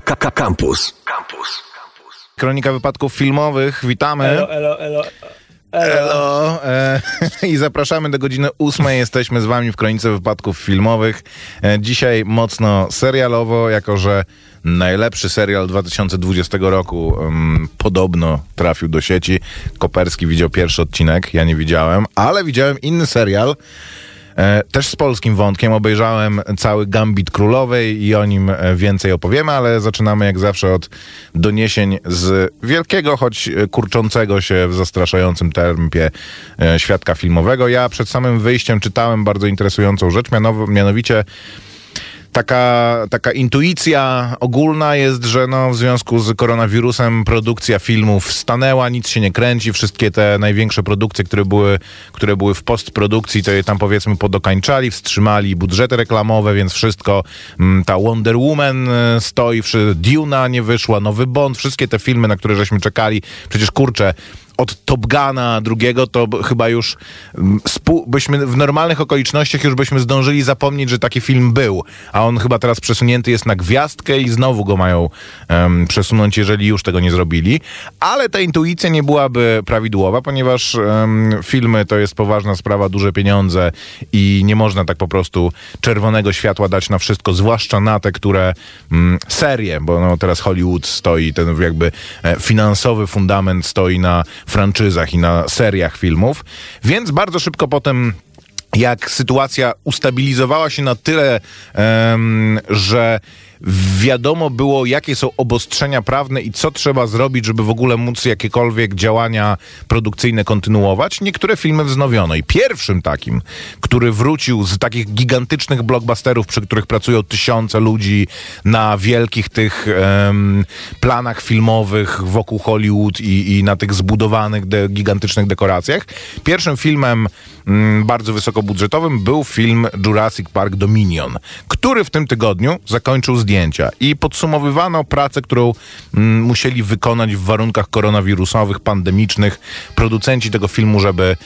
Campus. Campus. Kronika wypadków filmowych. Witamy. Elo, elo, elo. Elo. E, I zapraszamy do godziny ósmej. Jesteśmy z wami w Kronice Wypadków Filmowych. E, dzisiaj mocno serialowo, jako że najlepszy serial 2020 roku um, podobno trafił do sieci. Koperski widział pierwszy odcinek, ja nie widziałem, ale widziałem inny serial. E, też z polskim wątkiem obejrzałem cały Gambit Królowej i o nim e, więcej opowiemy, ale zaczynamy jak zawsze od doniesień z wielkiego, choć e, kurczącego się w zastraszającym tempie świadka filmowego. Ja przed samym wyjściem czytałem bardzo interesującą rzecz, mianow- mianowicie taka, taka intuicja ogólna jest, że no, w związku z koronawirusem produkcja filmów stanęła, nic się nie kręci, wszystkie te największe produkcje, które były, które były w postprodukcji, to je tam powiedzmy podokańczali, wstrzymali budżety reklamowe, więc wszystko, mm, ta Wonder Woman e, stoi, Duna nie wyszła, Nowy Bond, wszystkie te filmy, na które żeśmy czekali, przecież kurczę, od Top Guna drugiego, to chyba już mm, byśmy w normalnych okolicznościach już byśmy zdążyli zapomnieć, że taki film był. A on chyba teraz przesunięty jest na gwiazdkę i znowu go mają em, przesunąć, jeżeli już tego nie zrobili. Ale ta intuicja nie byłaby prawidłowa, ponieważ em, filmy to jest poważna sprawa, duże pieniądze i nie można tak po prostu czerwonego światła dać na wszystko, zwłaszcza na te, które mm, serie, bo no, teraz Hollywood stoi, ten jakby e, finansowy fundament stoi na franczyzach i na seriach filmów, więc bardzo szybko potem jak sytuacja ustabilizowała się na tyle, em, że wiadomo było, jakie są obostrzenia prawne i co trzeba zrobić, żeby w ogóle móc jakiekolwiek działania produkcyjne kontynuować, niektóre filmy wznowiono. I pierwszym takim, który wrócił z takich gigantycznych blockbusterów, przy których pracują tysiące ludzi na wielkich tych em, planach filmowych wokół Hollywood i, i na tych zbudowanych de, gigantycznych dekoracjach. Pierwszym filmem mm, bardzo wysokobudżetowym był film Jurassic Park Dominion, który w tym tygodniu zakończył zdjęcia i podsumowywano pracę, którą mm, musieli wykonać w warunkach koronawirusowych, pandemicznych producenci tego filmu, żeby,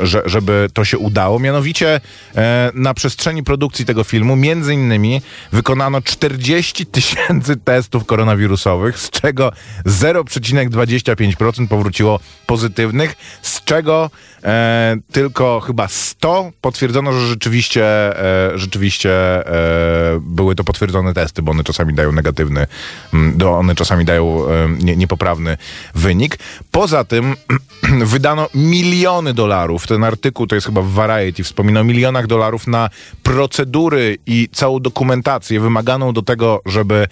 że, żeby to się udało. Mianowicie e, na przestrzeni produkcji tego filmu między innymi wykonano 40 tysięcy testów koronawirusowych, z czego 0,25% powróciło pozytywnych, z czego e, tylko chyba 100 potwierdzono, że rzeczywiście, e, rzeczywiście e, były to potwierdzone testy, bo one czasami dają negatywny, mm, do, one czasami dają nie, niepoprawny wynik. Poza tym wydano miliony dolarów. Ten artykuł, to jest chyba w Variety, wspomina o milionach dolarów na procedury i całą dokumentację wymaganą do tego, żeby,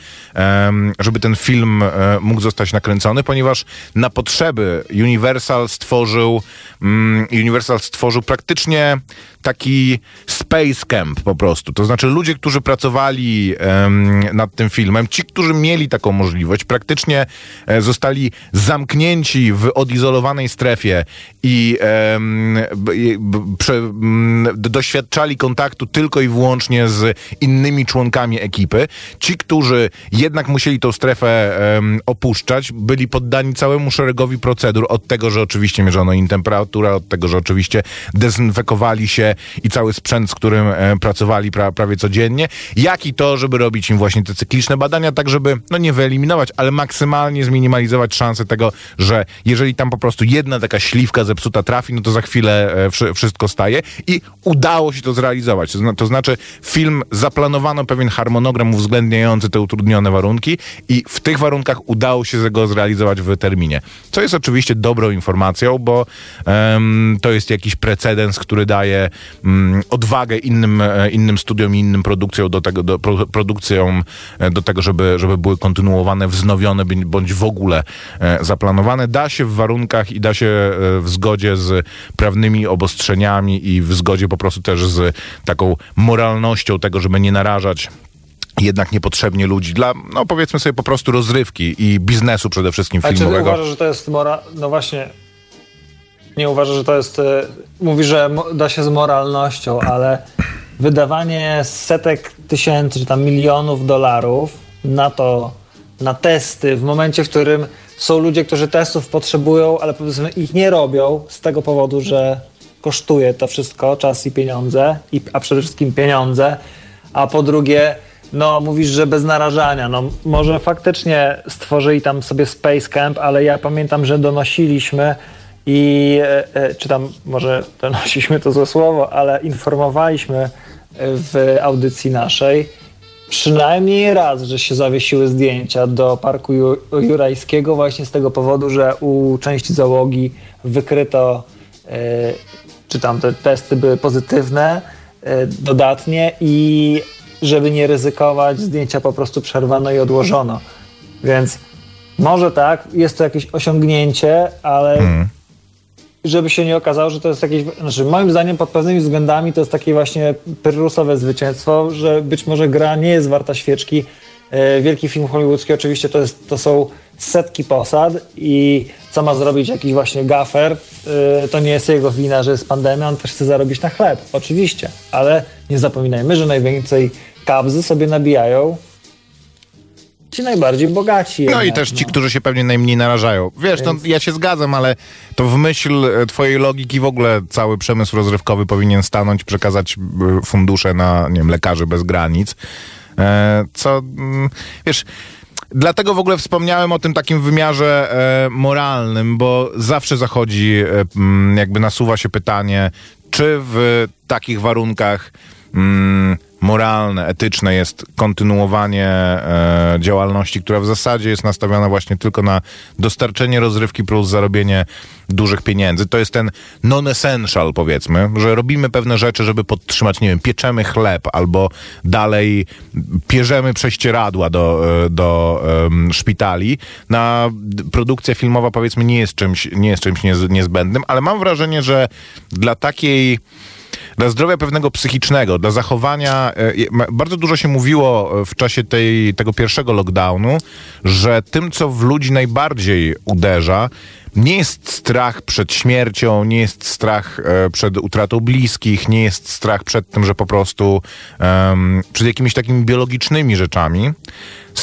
żeby ten film e, mógł zostać nakręcony, ponieważ na potrzeby Universal stworzył mm, Universal stworzył praktycznie taki space camp po prostu. To znaczy ludzie, którzy pracowali em, nad tym filmem, ci, którzy mieli taką możliwość, praktycznie e, zostali zamknięci w odizolowanej strefie i em, b, b, prze, m, doświadczali kontaktu tylko i wyłącznie z innymi członkami ekipy. Ci, którzy jednak musieli tą strefę opuszczać, byli poddani całemu szeregowi procedur, od tego, że oczywiście mierzono im temperaturę, od tego, że oczywiście dezynfekowali się i cały sprzęt, z którym e, pracowali pra, prawie codziennie, jak i to, żeby robić im właśnie te cykliczne badania, tak żeby, no nie wyeliminować, ale maksymalnie zminimalizować szanse tego, że jeżeli tam po prostu jedna taka śliwka zepsuta trafi, no to za chwilę e, wszy- wszystko staje i udało się to zrealizować. To, zna, to znaczy film zaplanowano pewien harmonogram uwzględniający te utrudnione warunki i w tych warunkach udało się go zrealizować w terminie. Co jest oczywiście dobrą informacją, bo em, to jest jakiś precedens, który daje odwagę innym, e, innym studiom i innym produkcjom do tego, do, pro, produkcjom e, do tego, żeby, żeby były kontynuowane, wznowione bądź- w ogóle e, zaplanowane. Da się w warunkach i da się w zgodzie z prawnymi obostrzeniami i w zgodzie po prostu też z taką moralnością tego, żeby nie narażać jednak niepotrzebnie ludzi dla, no powiedzmy sobie po prostu rozrywki i biznesu przede wszystkim Ale czy ty filmowego. uważasz, że to jest mora... No właśnie, nie uważasz, że to jest... e, Mówi, że da się z moralnością, ale wydawanie setek tysięcy, czy tam milionów dolarów na to, na testy w momencie, w którym są ludzie, którzy testów potrzebują, ale powiedzmy ich nie robią z tego powodu, że kosztuje to wszystko, czas i pieniądze, i, a przede wszystkim pieniądze, a po drugie no mówisz, że bez narażania. No może faktycznie stworzyli tam sobie Space Camp, ale ja pamiętam, że donosiliśmy i e, e, czy tam może donosiliśmy to złe słowo, ale informowaliśmy w audycji naszej przynajmniej raz, że się zawiesiły zdjęcia do Parku Jurajskiego właśnie z tego powodu, że u części załogi wykryto, e, czy tam te testy były pozytywne e, dodatnie i żeby nie ryzykować, zdjęcia po prostu przerwano i odłożono. Więc może tak, jest to jakieś osiągnięcie, ale mm żeby się nie okazało, że to jest jakieś. Znaczy, moim zdaniem, pod pewnymi względami to jest takie właśnie pyrrusowe zwycięstwo, że być może gra nie jest warta świeczki. E, wielki film hollywoodzki oczywiście to, jest, to są setki posad i co ma zrobić jakiś właśnie gafer, e, to nie jest jego wina, że jest pandemia, on też chce zarobić na chleb, oczywiście, ale nie zapominajmy, że najwięcej kabzy sobie nabijają ci najbardziej bogaci. No jednak, i też ci, no. którzy się pewnie najmniej narażają. Wiesz, Więc... no, ja się zgadzam, ale to w myśl e, twojej logiki w ogóle cały przemysł rozrywkowy powinien stanąć, przekazać e, fundusze na, nie wiem, lekarzy bez granic. E, co, mm, wiesz... Dlatego w ogóle wspomniałem o tym takim wymiarze e, moralnym, bo zawsze zachodzi, e, mm, jakby nasuwa się pytanie, czy w takich warunkach mm, moralne, etyczne jest kontynuowanie e, działalności, która w zasadzie jest nastawiona właśnie tylko na dostarczenie rozrywki plus zarobienie dużych pieniędzy. To jest ten non-essential, powiedzmy, że robimy pewne rzeczy, żeby podtrzymać, nie wiem, pieczemy chleb albo dalej pierzemy prześcieradła do, e, do um, szpitali. Na produkcja filmowa, powiedzmy, nie jest czymś, nie jest czymś niezbędnym, ale mam wrażenie, że dla takiej dla zdrowia pewnego psychicznego, dla zachowania. E, bardzo dużo się mówiło w czasie tej, tego pierwszego lockdownu, że tym, co w ludzi najbardziej uderza, nie jest strach przed śmiercią, nie jest strach e, przed utratą bliskich, nie jest strach przed tym, że po prostu um, przed jakimiś takimi biologicznymi rzeczami.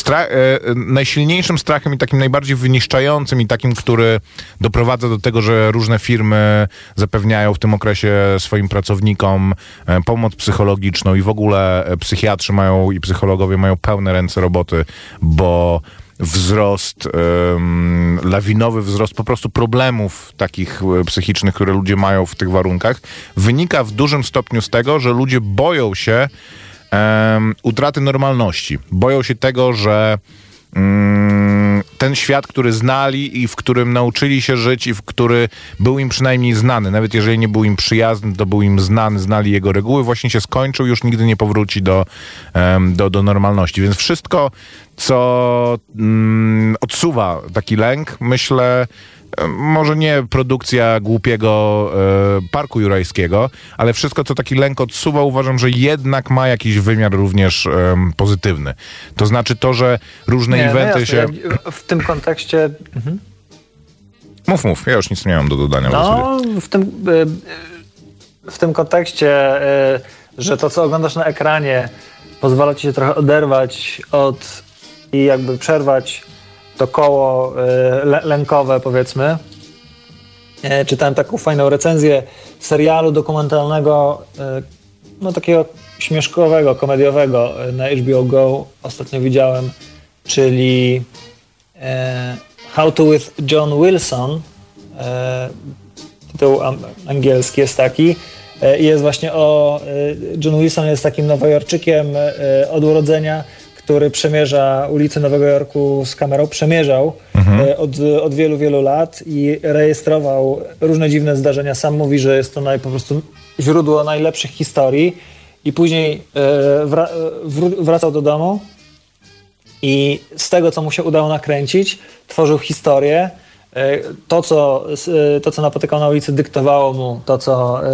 E, najsilniejszym strachem i takim najbardziej wyniszczającym i takim, który doprowadza do tego, że różne firmy zapewniają w tym okresie swoim pracownikom e, pomoc psychologiczną i w ogóle e, psychiatrzy mają i psychologowie mają pełne ręce roboty, bo wzrost, um, lawinowy wzrost po prostu problemów takich e, psychicznych, które ludzie mają w tych warunkach, wynika w dużym stopniu z tego, że ludzie boją się um, utraty normalności. Boją się tego, że um, ten świat, który znali i w którym nauczyli się żyć i w który był im przynajmniej znany, nawet jeżeli nie był im przyjazny, to był im znany, znali jego reguły, właśnie się skończył, już nigdy nie powróci do, do, do normalności. Więc wszystko, co um, odsuwa taki lęk, myślę, może nie produkcja głupiego e, Parku Jurajskiego, ale wszystko, co taki lęk odsuwa, uważam, że jednak ma jakiś wymiar również e, pozytywny. To znaczy to, że różne nie, no eventy no się... w tym kontekście... Mhm. Mów, mów, ja już nic nie mam do dodania. No, w tym, e, w tym kontekście, e, że to, co oglądasz na ekranie, pozwala ci się trochę oderwać od i jakby przerwać to koło e, lękowe, powiedzmy. E, czytałem taką fajną recenzję serialu dokumentalnego, e, no takiego śmieszkowego, komediowego na HBO Go. Ostatnio widziałem, czyli How to with John Wilson. Tytuł angielski jest taki. Jest właśnie o. John Wilson jest takim Nowojorczykiem od urodzenia który przemierza ulicę Nowego Jorku z kamerą, przemierzał mhm. E, od, od wielu, wielu lat i rejestrował różne dziwne zdarzenia. Sam mówi, że jest to naj, po prostu źródło najlepszych historii i później e, wra, wracał do domu i z tego, co mu się udało nakręcić, tworzył historię, E, to co, e, to, co napotykał na ulicy, dyktowało mu to, co, e,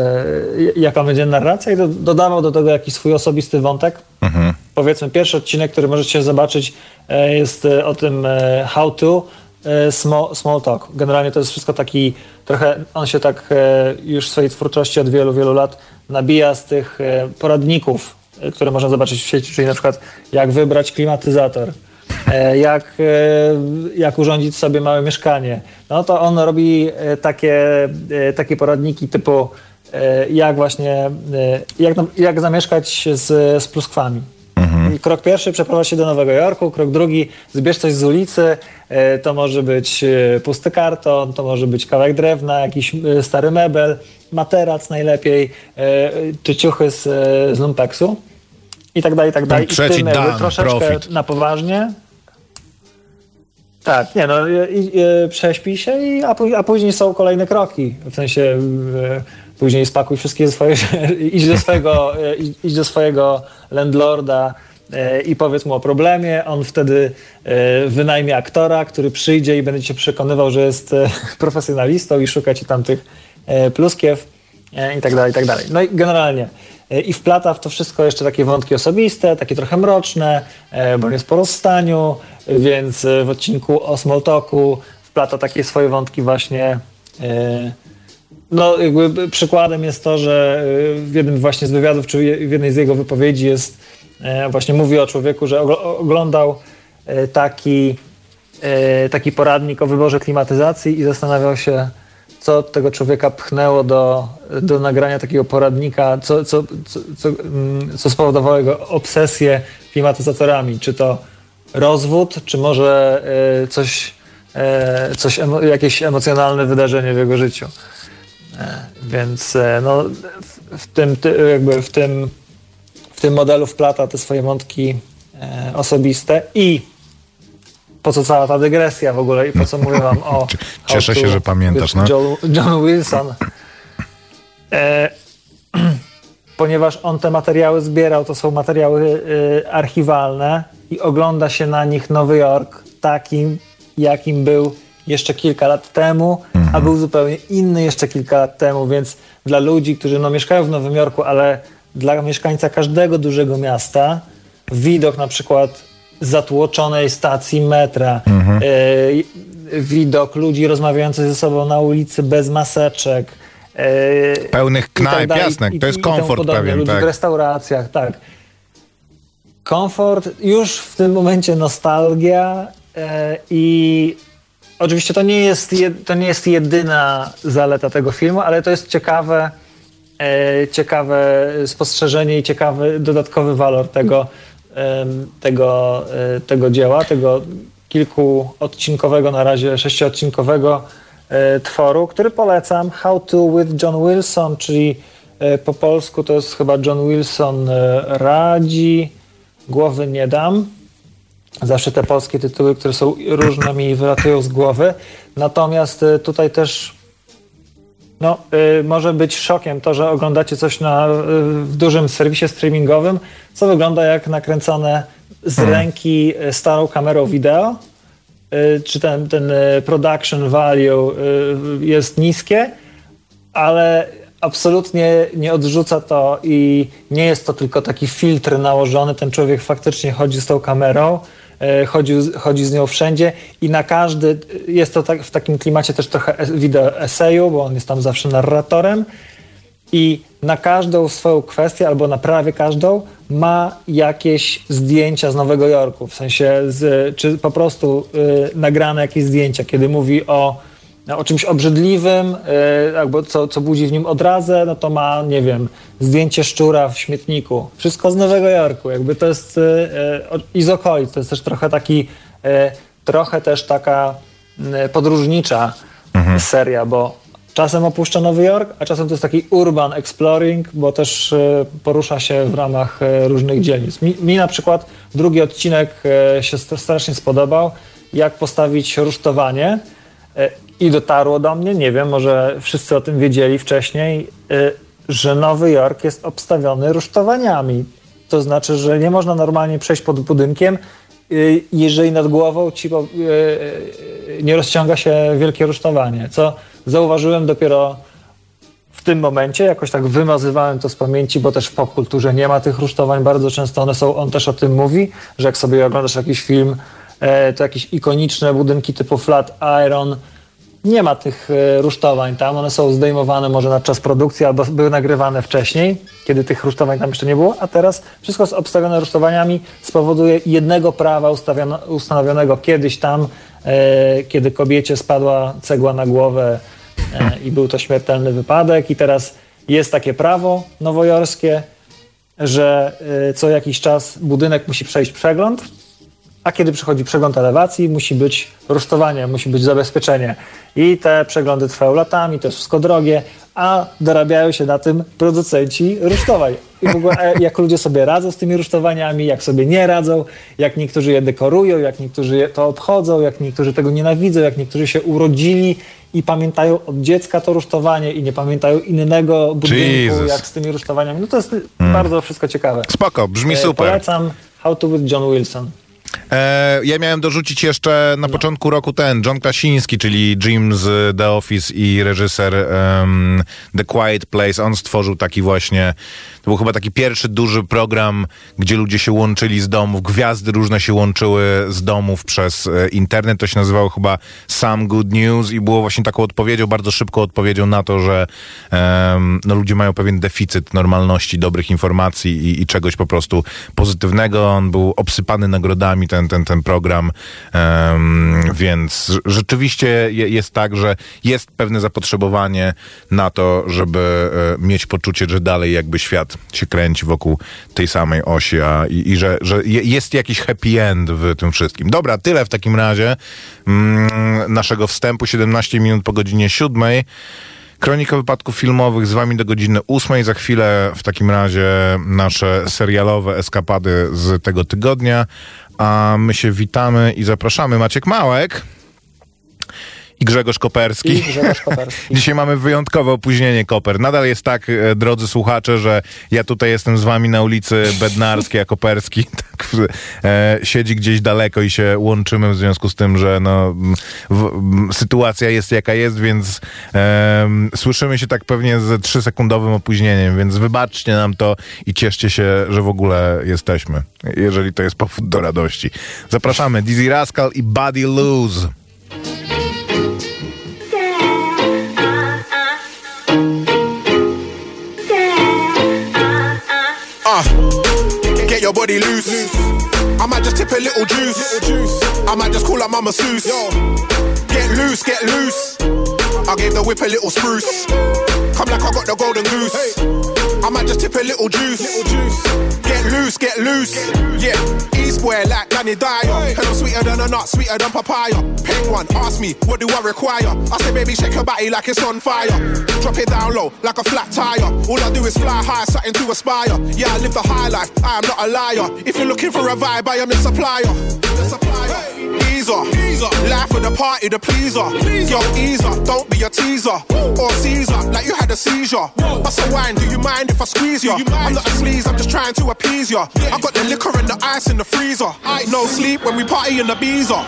jaka będzie narracja i dodawał do tego jakiś swój osobisty wątek. Mhm. Powiedzmy, pierwszy odcinek, który możecie zobaczyć, jest o tym how to small, small talk. Generalnie to jest wszystko taki, trochę on się tak już w swojej twórczości od wielu, wielu lat nabija z tych poradników, które można zobaczyć w sieci, czyli na przykład jak wybrać klimatyzator, E, jak, e, jak urządzić sobie małe mieszkanie. No to on robi e, takie, takie poradniki typu jak właśnie, jak, jak zamieszkać z, z pluskwami. Mhm. krok pierwszy, przeprowadź się do Nowego Jorku, krok drugi, zbierz coś z ulicy, e, to może być e, pusty karton, to może być kawałek drewna, jakiś e, stary mebel, materac najlepiej, e, czy ciuchy z, e, z lumpeksu i tak dalej, i tak dalej. I trzeci jakby dan, troszeczkę profit. na poważnie. Tak, nie no, i, i, prześpij się, i, a, a później są kolejne kroki. W sensie później spakuj wszystkie swoje, idź do swojego, idź- do swojego landlorda e, i powiedz mu o problemie. On wtedy e, wynajmie aktora, który przyjdzie i będzie cię przekonywał, że jest e, profesjonalistą i szuka ci tam tych pluskiew i tak dalej, i tak dalej. No i generalnie i wplata w to wszystko jeszcze takie wątki osobiste, takie trochę mroczne, e, bo on jest po rozstaniu, więc e, w odcinku o Smalltalku wplata takie swoje wątki właśnie e, no, jakby przykładem jest to, że w jednym właśnie z wywiadów, czy w jednej z jego wypowiedzi jest, e, właśnie mówi o człowieku, że ogl- oglądał e, taki, e, taki poradnik o wyborze klimatyzacji i zastanawiał się, co tego człowieka pchnęło do, do nagrania takiego poradnika, co, co, co, co, mm, spowodowało jego obsesję klimatyzatorami. Czy to rozwód, czy może e, coś, e, coś jakieś emocjonalne wydarzenie w jego życiu. E, Więc no, w, tym, ty- jakby w, tym, w tym modelu wplata te swoje wątki e, osobiste i po co cała ta dygresja w ogóle i po co mówię wam o Cieszę się, że pamiętasz, no. John, John Wilson. E, ponieważ on te materiały zbierał, to są materiały e, archiwalne i ogląda się na nich Nowy Jork takim, jakim był jeszcze kilka lat temu, a był zupełnie inny jeszcze kilka lat temu, więc dla ludzi, którzy no, mieszkają w Nowym Jorku, ale dla mieszkańca każdego dużego miasta widok na przykład zatłoczonej stacji metra, e, widok ludzi rozmawiających ze sobą na ulicy bez maseczek, e, Pełnych tak knajp, dalej, jasne. To jest komfort pewien, Ludzi tak. w restauracjach, tak. Komfort, już w tym momencie nostalgia e, i oczywiście to nie, jest, to nie jest jedyna zaleta tego filmu, ale to jest ciekawe, ciekawe spostrzeżenie i ciekawy dodatkowy walor tego, tego, e, tego dzieła, tego kilkuodcinkowego, na razie sześciodcinkowego e, tworu, który polecam. How to with John Wilson, czyli e, po polsku to jest chyba John Wilson radzi, głowy nie dam. Zawsze te polskie tytuły, które są różne, mi wylatują z głowy. Natomiast tutaj też no, y, może być szokiem to, że oglądacie coś na, y, w dużym serwisie streamingowym, co wygląda jak nakręcone z ręki y, starą kamerą wideo. Y, czy ten, ten y, production value y, jest niskie, ale absolutnie nie odrzuca to i nie jest to tylko taki filtr nałożony. Ten człowiek faktycznie chodzi z tą kamerą, e, chodzi, z- chodzi z nią wszędzie i na każdy, jest to tak, w takim klimacie też trochę wideo eseju, bo on jest tam zawsze narratorem i na każdą swoją kwestię, albo na prawie każdą, ma jakieś zdjęcia z Nowego Jorku. W sensie, z, czy po prostu y, nagrane jakieś zdjęcia, kiedy mówi o, o czymś obrzydliwym, y, albo co, co budzi w nim odrazę, no to ma, nie wiem, zdjęcie szczura w śmietniku. Wszystko z Nowego Jorku. Jakby to jest y, o- i z okolic. To jest też trochę taki, trochę też taka podróżnicza seria, bo czasem opuszcza Nowy Jork, a czasem to jest taki urban exploring, bo też e, porusza się w ramach e, różnych dzielnic. Mi, mi na przykład drugi odcinek e, się st- strasznie spodobał, jak postawić rusztowanie e, i dotarło do mnie, nie wiem, może wszyscy o tym wiedzieli wcześniej, e, że Nowy Jork jest obstawiony rusztowaniami. To znaczy, że nie można normalnie przejść pod budynkiem, y, jeżeli nad głową ci y, y, nie rozciąga się wielkie rusztowanie, co zauważyłem dopiero w tym momencie, jakoś tak wymazywałem to z pamięci, bo też w popkulturze nie ma tych rusztowań, bardzo często one są, on też o tym mówi, że jak sobie oglądasz jakiś film, e, to jakieś ikoniczne budynki typu Flat Iron, nie ma tych e, rusztowań tam, one są zdejmowane może na czas produkcji albo były nagrywane wcześniej, kiedy tych rusztowań tam jeszcze nie było, a teraz wszystko jest obstawione rusztowaniami. Z powodu jednego prawa ustanowionego kiedyś tam, e, kiedy kobiecie spadła cegła na głowę e, i był to śmiertelny wypadek. I teraz jest takie prawo nowojorskie, że co jakiś czas budynek musi przejść przegląd, a kiedy przychodzi przegląd elewacji, musi być rusztowanie, musi być zabezpieczenie. I te przeglądy trwają latami, to jest wszystko drogie, a dorabiają się na tym producenci rusztowań. I w ogóle e, jak ludzie sobie radzą z tymi rusztowaniami, jak sobie nie radzą, jak niektórzy je dekorują, jak niektórzy je to obchodzą, jak niektórzy tego nienawidzą, jak niektórzy się urodzili i pamiętają od dziecka to rusztowanie i nie pamiętają innego budynku, Jesus. jak z tymi rusztowaniami. No to jest bardzo wszystko ciekawe. Spoko, brzmi E, super. Polecam How to with John Wilson. E, ja miałem dorzucić jeszcze na początku roku ten John Krasiński, czyli Jim z The Office i reżyser em, The Quiet Place. On stworzył taki właśnie, to był chyba taki pierwszy duży program, gdzie ludzie się łączyli z domów, gwiazdy różne się łączyły z domów przez e, internet. To się nazywało chyba Some Good News i było właśnie taką odpowiedzią, bardzo szybką odpowiedzią na to, że no, ludzie mają pewien deficyt normalności, dobrych informacji i, i czegoś po prostu pozytywnego. On był obsypany nagrodami, ten, ten, ten program, em, więc rzeczywiście je, jest tak, że jest pewne zapotrzebowanie na to, żeby e, mieć poczucie, że dalej jakby świat się kręci wokół tej samej osi, a i, i że, że je, jest jakiś happy end w tym wszystkim. Dobra, tyle w takim razie mm, naszego wstępu, 17 minut po godzinie 7. Kronika wypadków filmowych z wami do godziny 8. Za chwilę w takim razie nasze serialowe eskapady z tego tygodnia. A my się witamy i zapraszamy. Maciek Małek i Grzegorz Koperski. I Grzegorz Koperski. Dzisiaj mamy wyjątkowe opóźnienie, Koper. Nadal jest tak, e, drodzy słuchacze, że ja tutaj jestem z wami na ulicy Bednarskiej, a Koperski tak, e, siedzi gdzieś daleko i się łączymy w związku z tym, że no, w, sytuacja jest jaka jest, więc em, słyszymy się tak pewnie z trzysekundowym opóźnieniem, więc wybaczcie nam to i cieszcie się, że w ogóle jesteśmy, jeżeli to jest powód do radości. Zapraszamy, Dizzy Rascal i Buddy Lose. Get your body loose. I might just tip a little juice. I might just call up Mama Seuss. Get loose, get loose. I gave the whip a little spruce. Come like I got the golden goose. I might just tip a little juice. Get loose, get loose. Yeah, East boy like Danny Dyer. Hell, I'm sweeter than a nut, sweeter than papaya. One, ask me, what do I require? I say, baby, shake your body like it's on fire. Drop it down low like a flat tire. All I do is fly high, something to aspire. Yeah, I live the high life, I am not a liar. If you're looking for a vibe, I am your supplier. The supplier. Easer, life of the party, the pleaser. Yo, easer, don't be a teaser or Caesar, like you had a seizure. Bust a wine, do you mind if I squeeze ya? I'm not a sleaze, I'm just trying to appease ya. I got the liquor and the ice in the freezer. No sleep when we party in the beezer.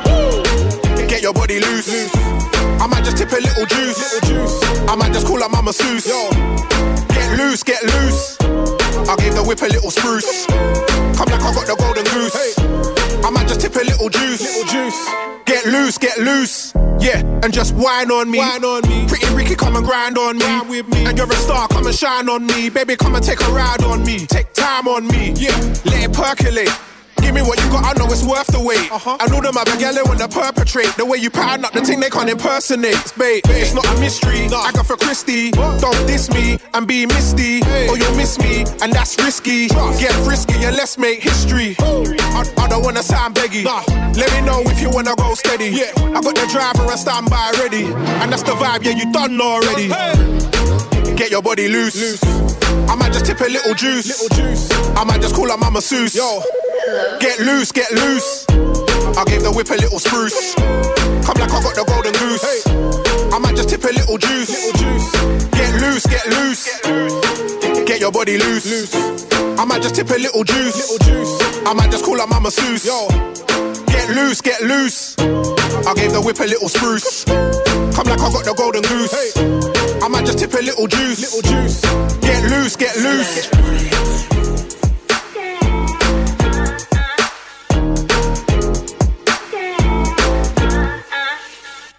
Get your body loose. I might just tip a little juice. I might just call up Mama Seuss. Get loose, get loose. I gave the whip a little spruce. Come like I got the golden goose. I might just tip a little juice. Get loose, get loose. Yeah, and just whine on me. Whine on me. Pretty Ricky, come and grind on me. with me. And you're a star, come and shine on me. Baby, come and take a ride on me. Take time on me. Yeah, let it percolate. Give me what you got, I know it's worth the wait. Uh-huh. I know them other galley wanna perpetrate. The way you pattern up the thing they can't impersonate. It's bait, it's not a mystery. I got for Christy. Don't diss me and be misty. Or you'll miss me, and that's risky. Get frisky and let's make history. I, I don't wanna sound beggy. Nah. Let me know if you wanna go steady. Yeah. I got the driver and standby ready. And that's the vibe, yeah, you done already. Get your body loose. loose. I might just tip a little juice. I might just call up Mama Seuss. Yo. Get loose, get loose. I gave the whip a little spruce. Come like I got the golden goose. I might just tip a little juice. Get loose, get loose. Get your body loose. I might just tip a little juice. I might just call up Mama Seuss. Yo. Get loose, get loose. I gave the whip a little spruce. Come like I got the golden goose. I might just tip a little juice. Get loose, get loose.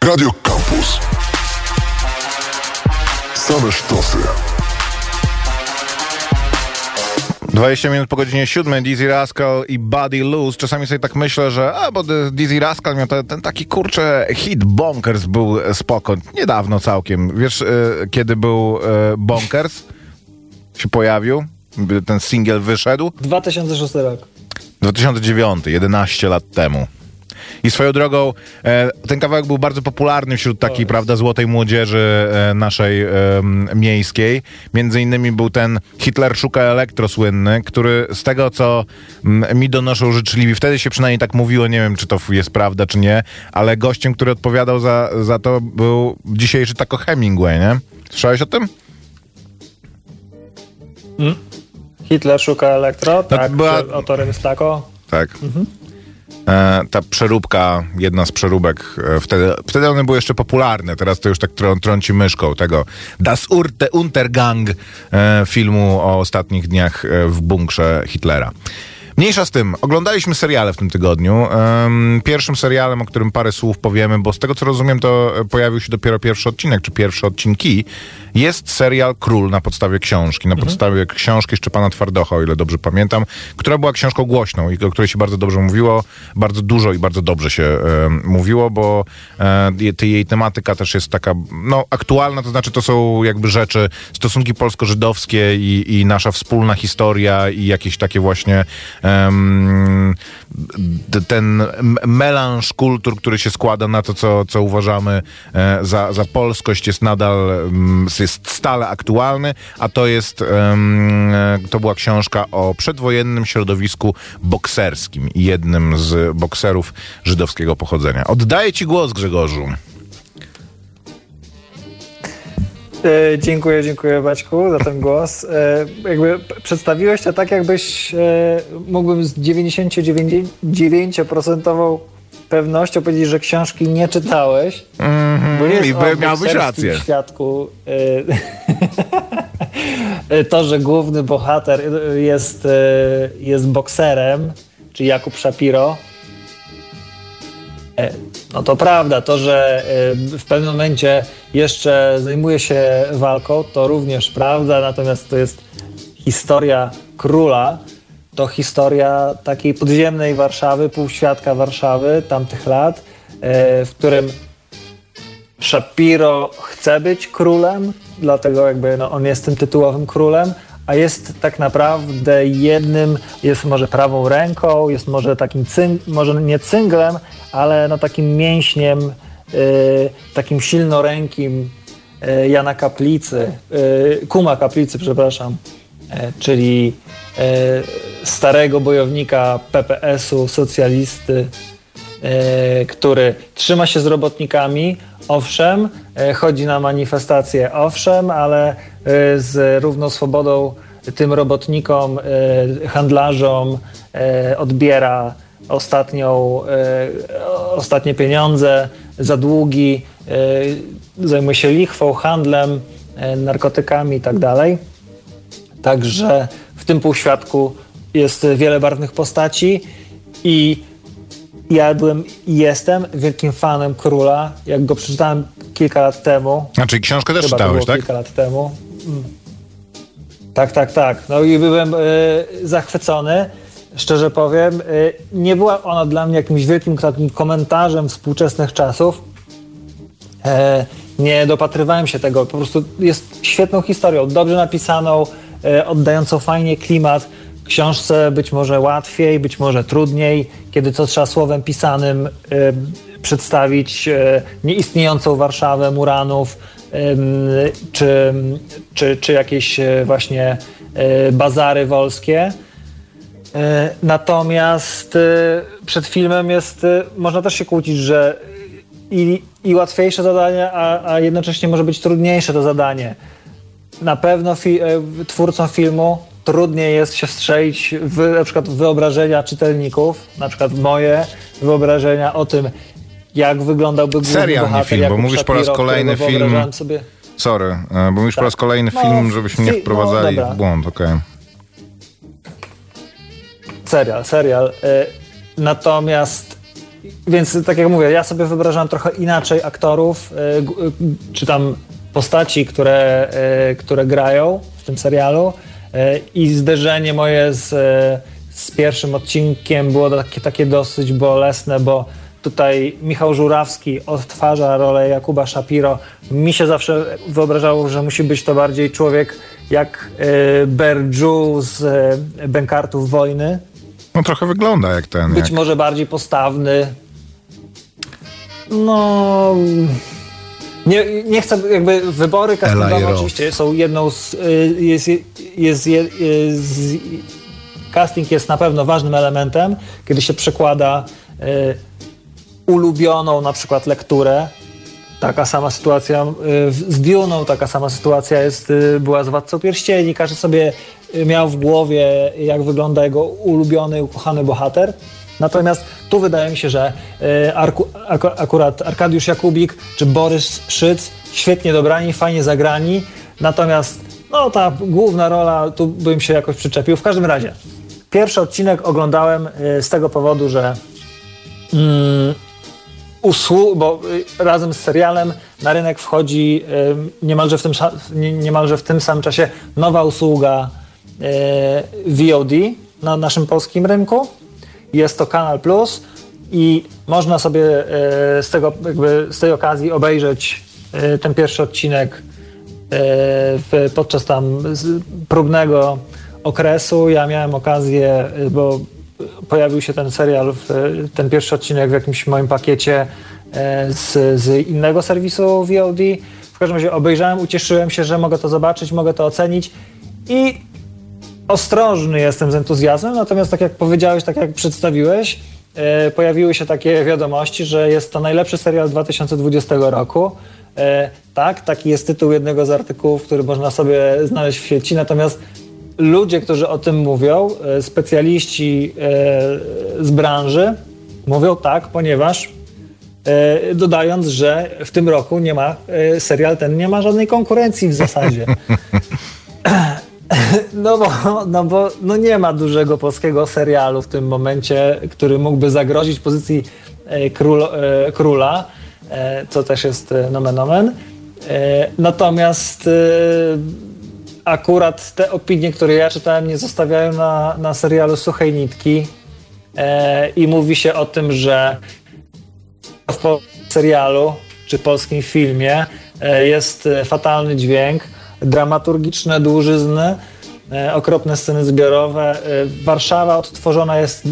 Radio Campus. Same sztosy. 20 minut po godzinie 7, Dizzy Rascal i Buddy Loose. Czasami sobie tak myślę, że a, bo Dizzy Rascal miał ten, ten taki kurczę hit Bonkers był spoko. Niedawno całkiem. Wiesz, e, kiedy był e, Bonkers? Się pojawił? ten singiel wyszedł? 2006 rok. 2009, 11 lat temu. I swoją drogą, e, ten kawałek był bardzo popularny wśród takiej, prawda, złotej młodzieży e, naszej e, miejskiej. Między innymi był ten Hitler szuka elektro słynny, który z tego, co mi donoszą życzliwi, wtedy się przynajmniej tak mówiło, nie wiem, czy to jest prawda, czy nie, ale gościem, który odpowiadał za, za to był dzisiejszy tako Hemingway, nie? Słyszałeś o tym? Hitler szuka elektro, tak, była- autorem jest Tako. Tak. E, ta przeróbka, jedna z przeróbek, e, wtedy, wtedy one były jeszcze popularne, teraz to już tak trą, trąci myszką tego Das Urte Untergang e, filmu o ostatnich dniach e, w bunkrze Hitlera. Mniejsza z tym, oglądaliśmy seriale w tym tygodniu. Pierwszym serialem, o którym parę słów powiemy, bo z tego co rozumiem, to e, pojawił się dopiero pierwszy odcinek, czy pierwsze odcinki, jest serial Król na podstawie książki, na podstawie książki Szczepana Twardocha, o ile dobrze pamiętam, która była książką głośną i o której się bardzo dobrze mówiło, bardzo dużo i bardzo dobrze się e, mówiło, bo e, jej tematyka też jest taka, no, aktualna, to znaczy to są jakby rzeczy, stosunki polsko-żydowskie i, i nasza wspólna historia i jakieś takie właśnie ten melanż kultur, który się składa na to, co, co uważamy e, za, za polskość, jest nadal mm, jest stale aktualny, a to jest e, to była książka o przedwojennym środowisku bokserskim i jednym z bokserów żydowskiego pochodzenia. Oddaję ci głos, Grzegorzu. Dziękuję, dziękuję Baćku za ten głos. E, jakby przedstawiłeś to tak, jakbyś e, mógłbym z 99% pewnością powiedzieć, że książki nie czytałeś. Bo jest i by- miałbyś rację. świadku e, to, że główny bohater jest, e, jest bokserem, czyli Jakub Shapiro, E, No to prawda, to, że e, w pewnym momencie jeszcze zajmuje się walką, to również prawda, natomiast to jest historia króla, to historia takiej podziemnej Warszawy, półświadka Warszawy tamtych lat, e, w którym Shapiro chce być królem, dlatego jakby no, on jest tym tytułowym królem, a jest tak naprawdę jednym, jest może prawą ręką, jest może takim, cyng, może nie cynglem, ale no takim mięśniem, y, takim silnorękim y, Jana Kaplicy, y, Kuma Kaplicy, przepraszam, czyli starego bojownika PPS-u, socjalisty, który trzyma się z robotnikami, owszem, chodzi na manifestacje, owszem, ale z równą swobodą tym robotnikom, handlarzom odbiera ostatnią, e, ostatnie pieniądze za długi, e, zajmuje się lichwą, handlem, e, narkotykami itd. Także w tym półświadku jest wiele barwnych postaci i ja byłem i jestem wielkim fanem króla. Jak go przeczytałem kilka lat temu. Znaczy książkę też czytałeś, tak? kilka lat temu. Mm. Tak, tak, tak. No i byłem e, zachwycony. Szczerze powiem, e, nie była ona dla mnie jakimś wielkim takim komentarzem współczesnych czasów. E, nie dopatrywałem się tego. Po prostu jest świetną historią, dobrze napisaną, e, oddającą fajnie klimat. Książce być może łatwiej, być może trudniej, kiedy to trzeba słowem pisanym e, przedstawić nieistniejącą Warszawę Muranów, czy, czy, czy jakieś właśnie bazary wolskie. E, Natomiast e, przed filmem jest, e, można też się kłócić, że i, i łatwiejsze zadanie, a, a jednocześnie może być trudniejsze to zadanie. Na pewno fi, twórcom filmu trudniej jest się strzelić w na przykład wyobrażenia czytelników, na przykład moje wyobrażenia o tym, jak wyglądałby główny Serial, nie bohater, film, bo mówisz po raz Shapiro, kolejny którego film. Sobie, Sorry, bo mówisz po raz kolejny No, film, żebyśmy nie no, wprowadzali dobra. w błąd, okej. Serial, serial. Y, Natomiast, więc tak jak mówię, ja sobie wyobrażam trochę inaczej aktorów, y, y, czy tam postaci, które, które grają w tym serialu i zderzenie moje z, z pierwszym odcinkiem było takie, takie dosyć bolesne, bo tutaj Michał Żurawski odtwarza rolę Jakuba Shapiro. Mi się zawsze wyobrażało, że musi być to bardziej człowiek jak Berju z Bękartów Wojny. No trochę wygląda jak ten. Być jak... może bardziej postawny. No... Nie, nie chcę, jakby wybory castingowe oczywiście są jedną z, y, jest, jest, jest, jest, casting jest na pewno ważnym elementem, kiedy się przekłada y, ulubioną na przykład lekturę. Taka sama sytuacja y, z Duną, taka sama sytuacja jest, y, była z Władcą Pierścieni. Każdy sobie y, miał w głowie, jak wygląda jego ulubiony, ukochany bohater. Natomiast tu wydaje mi się, że y, Arku, aku, akurat Arkadiusz Jakubik czy Borys Szyc świetnie dobrani, fajnie zagrani. Natomiast no, ta główna rola, tu bym się jakoś przyczepił. W każdym razie, pierwszy odcinek oglądałem y, z tego powodu, że mm, usłu- bo y, razem z serialem na rynek wchodzi niemalże, w tym, niemalże w tym samym czasie nowa usługa VOD na naszym polskim rynku. Jest to Kanal Plus i można sobie y, z, tego, z tej okazji obejrzeć y, ten pierwszy odcinek podczas tam próbnego okresu. Ja miałem okazję, bo pojawił się ten serial, ten pierwszy odcinek w jakimś moim pakiecie e, z, z innego serwisu VOD. W każdym razie obejrzałem, ucieszyłem się, że mogę to zobaczyć, mogę to ocenić i ostrożny jestem z entuzjazmem, natomiast tak jak powiedziałeś, tak jak przedstawiłeś, e, pojawiły się takie wiadomości, że jest to najlepszy serial 2020 roku. E, tak, taki jest tytuł jednego z artykułów, który można sobie znaleźć w sieci, natomiast ludzie, którzy o tym mówią, e, specjaliści z branży, mówią tak, ponieważ dodając, że w tym roku nie ma, serial ten nie ma żadnej konkurencji w zasadzie. No bo, no bo no nie ma dużego polskiego serialu w tym momencie, który mógłby zagrozić pozycji e, król, e, króla, e, co też jest e, nomen omen. E, Natomiast e, akurat te opinie, które ja czytałem, nie zostawiają na, na serialu suchej nitki e, i mówi się o tym, że w serialu czy polskim filmie e, jest e, fatalny dźwięk, dramaturgiczne dłużyzny, e, okropne sceny zbiorowe. E, Warszawa odtworzona jest e,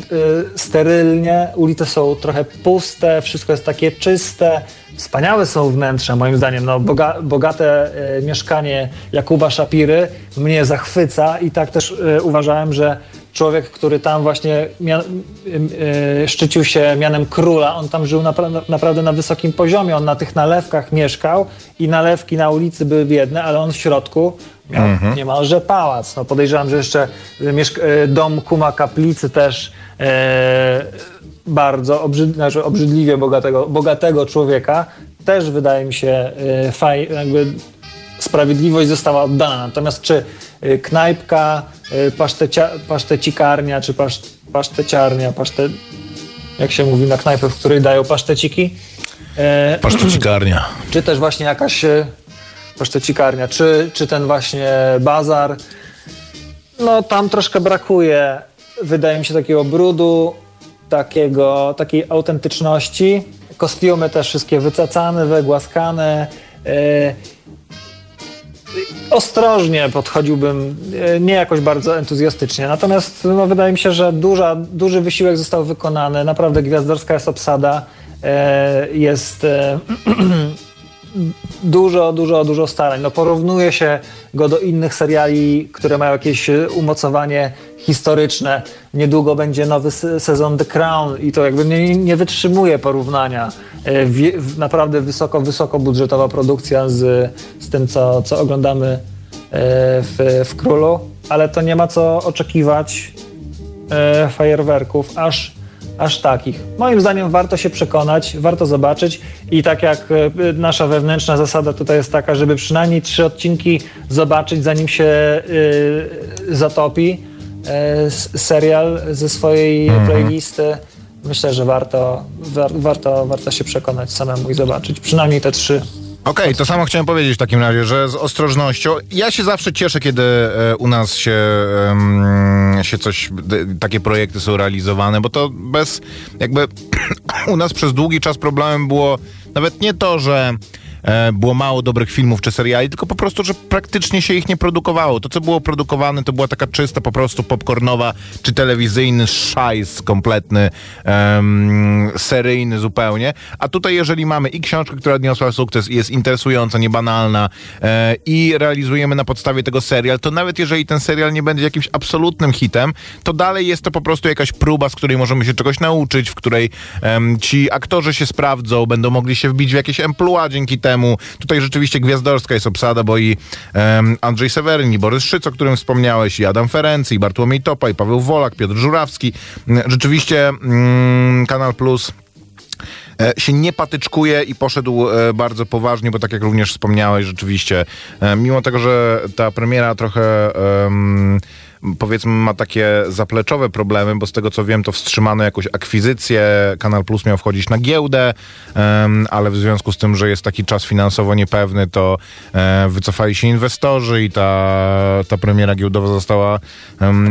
sterylnie, ulice są trochę puste, wszystko jest takie czyste. Wspaniałe są wnętrza, moim zdaniem. No, boga, bogate e, mieszkanie Jakuba Szapiry mnie zachwyca i tak też e, uważałem, że człowiek, który tam właśnie e, e, szczycił się mianem króla, on tam żył napra- naprawdę na wysokim poziomie, on na tych nalewkach mieszkał i nalewki na ulicy były biedne, ale on w środku miał niemalże pałac. No podejrzewam, że jeszcze mieszk- e, dom kuma kaplicy też e, bardzo obrzyd- znaczy obrzydliwie bogatego, bogatego człowieka też wydaje mi się e, faj, jakby sprawiedliwość została oddana. Natomiast czy y, knajpka, pasztecia, pasztecikarnia, czy pasz, paszteciarnia, paszte, jak się mówi na knajpę, w której dają paszteciki, e, Pasztocikarnia. czy też właśnie jakaś pasztecikarnia, czy, czy ten właśnie bazar, no tam troszkę brakuje, wydaje mi się, takiego brudu, takiego, takiej autentyczności. Kostiumy też wszystkie wycacane, wygłaskane. E, ostrożnie podchodziłbym, e, nie jakoś bardzo entuzjastycznie. Natomiast no, wydaje mi się, że duża, duży wysiłek został wykonany. Naprawdę gwiazdorska jest obsada. E, jest dużo, dużo, dużo starań. No, porównuje się go do innych seriali, które mają jakieś e, umocowanie historyczne. Niedługo będzie nowy se- sezon The Crown i to jakby nie, nie wytrzymuje porównania. E, Wie, naprawdę wysoko, wysoko budżetowa produkcja z, z tym, co, co oglądamy e, w, w Królu, ale to nie ma co oczekiwać fajerwerków, aż, aż takich. Moim zdaniem warto się przekonać, warto zobaczyć i tak jak e, nasza wewnętrzna zasada tutaj jest taka, żeby przynajmniej trzy odcinki zobaczyć, zanim się e, zatopi e, serial ze swojej playlisty. Myślę, że warto, war, warto, warto się przekonać samemu i zobaczyć. Przynajmniej te trzy. Okej, to samo chciałem powiedzieć w takim razie, że z ostrożnością. Ja się zawsze cieszę, kiedy e, u nas się, em, się coś, takie projekty są realizowane, bo to bez, jakby u nas przez długi czas problemem było nawet nie to, że e, było mało dobrych filmów czy seriali, tylko po prostu, że praktycznie się ich nie produkowało. To, co było produkowane, to była taka czysta, po prostu popcornowa czy telewizyjny szajs kompletny, em, seryjny zupełnie. A tutaj, jeżeli mamy i książkę, która odniosła sukces i jest interesująca, niebanalna e, i realizujemy na podstawie tego serial, to nawet jeżeli ten serial nie będzie jakimś absolutnym hitem, to dalej jest to po prostu jakaś próba, z której możemy się czegoś nauczyć, w której ci aktorzy się sprawdzą, będą mogli się wbić w jakieś emploi dzięki temu. Tutaj rzeczywiście gwiazdorska jest obsada, bo i em, Andrzej Seweryn, i Borys Szyc, o którym wspomniałeś, i Adam Ferency, i Bartłomiej Topa, i Paweł Wolak, Piotr Żurawski. Mm, Rzeczywiście mm, Kanal Plus e, się nie patyczkuje i poszedł e, bardzo poważnie, bo tak jak również wspomniałeś, rzeczywiście, e, mimo tego, że ta premiera trochę em, powiedzmy ma takie zapleczowe problemy, bo z tego co wiem, to wstrzymano jakąś akwizycję, Kanal Plus miał wchodzić na giełdę, ale w związku z tym, że jest taki czas finansowo niepewny, to e, wycofali się inwestorzy i ta, ta premiera giełdowa została,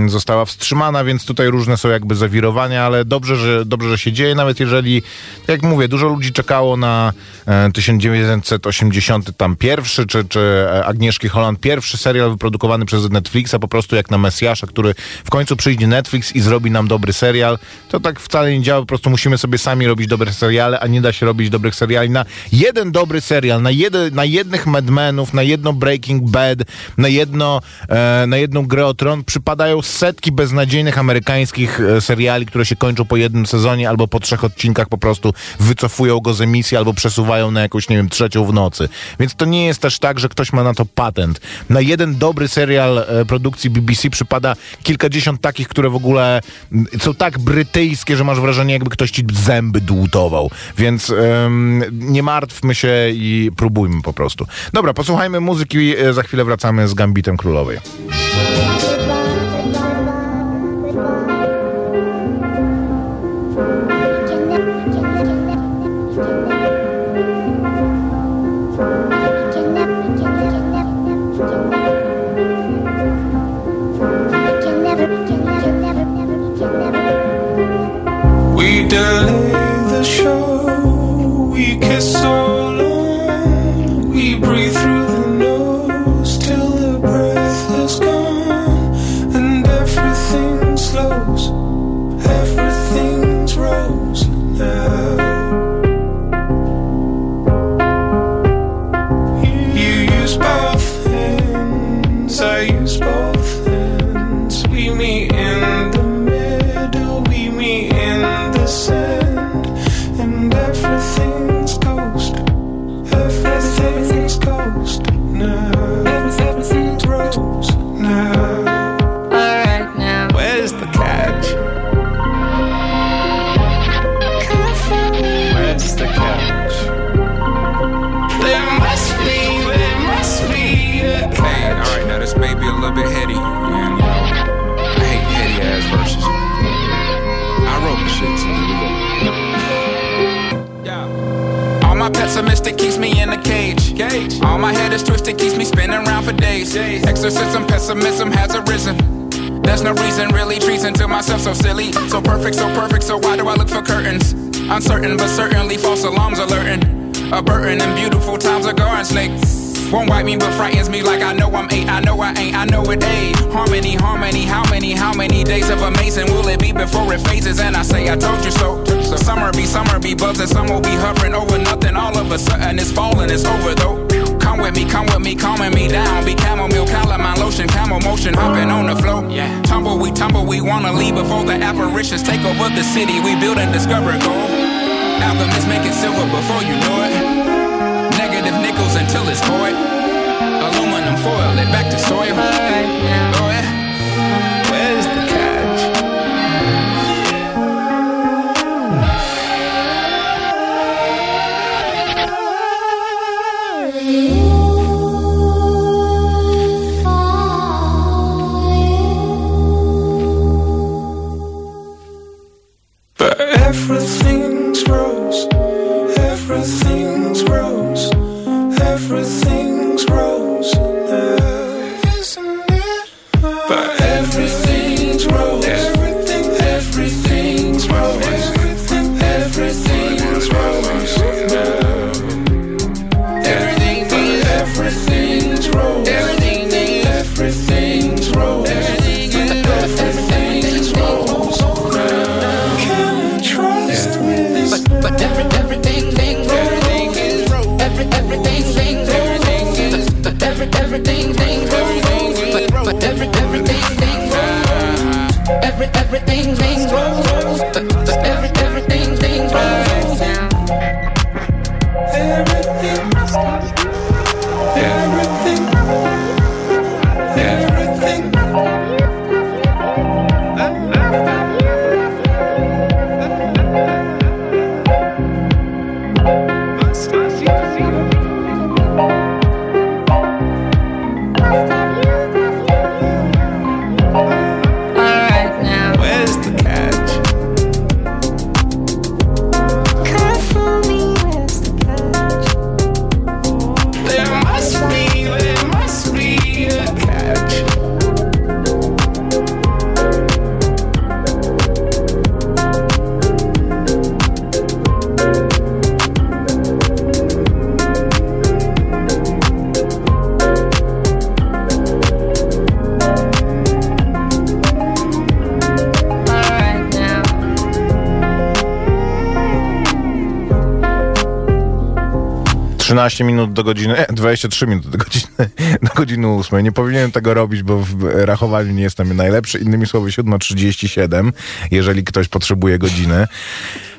została wstrzymana, więc tutaj różne są jakby zawirowania, ale dobrze, że, dobrze, że się dzieje, nawet jeżeli, tak jak mówię, dużo ludzi czekało na e, 1980 tam pierwszy, czy, czy e, Agnieszki Holland pierwszy serial wyprodukowany przez Netflixa, po prostu jak na Mesjasza, który w końcu przyjdzie Netflix i zrobi nam dobry serial. To tak wcale nie działa, po prostu musimy sobie sami robić dobre seriale, a nie da się robić dobrych seriali na jeden dobry serial, na, jedy, na jednych Mad Menów, na jedno Breaking Bad, na, jedno, e, na jedną grę o tron przypadają setki beznadziejnych amerykańskich e, seriali, które się kończą po jednym sezonie albo po trzech odcinkach po prostu wycofują go z emisji albo przesuwają na jakąś, nie wiem, trzecią w nocy. Więc to nie jest też tak, że ktoś ma na to patent. Na jeden dobry serial e, produkcji BBC przypada kilkadziesiąt takich, które w ogóle są tak brytyjskie, że masz wrażenie, jakby ktoś ci zęby dłutował. Więc em, nie martwmy się i próbujmy po prostu. Dobra, posłuchajmy muzyki, e, za chwilę wracamy z Gambitem Królowej. Delay the show, we kiss so All my head is twisted, keeps me spinning around for days. Exorcism, pessimism has arisen. There's no reason, really treason to myself, so silly. So perfect, so perfect, so why do I look for curtains? Uncertain, but certainly false alarms alerting. A burden and beautiful times a garden snake. Won't wipe me, but frightens me like I know I'm eight. I know I ain't, I know it ain't. Harmony, harmony, how many, how many days of amazing will it be before it phases? And I say, I told you so. So summer be, summer be buzzing, some will be hovering over nothing. All of a sudden it's falling, it's over though. Come with me, come with me, calming me down. Be chamomile, calamine lotion, camel motion, hopping on the flow. Yeah. Tumble, we tumble, we wanna leave before the apparitions take over the city. We build and discover gold. Album is making silver before you know it. Negative nickels until it's void. Aluminum foil it back to soil. Oh, yeah. everything's 13 minut do godziny, e, 23 minuty do godziny, do godziny 8. Nie powinienem tego robić, bo w rachowaniu nie jestem najlepszy. Innymi słowy 7.37, jeżeli ktoś potrzebuje godziny.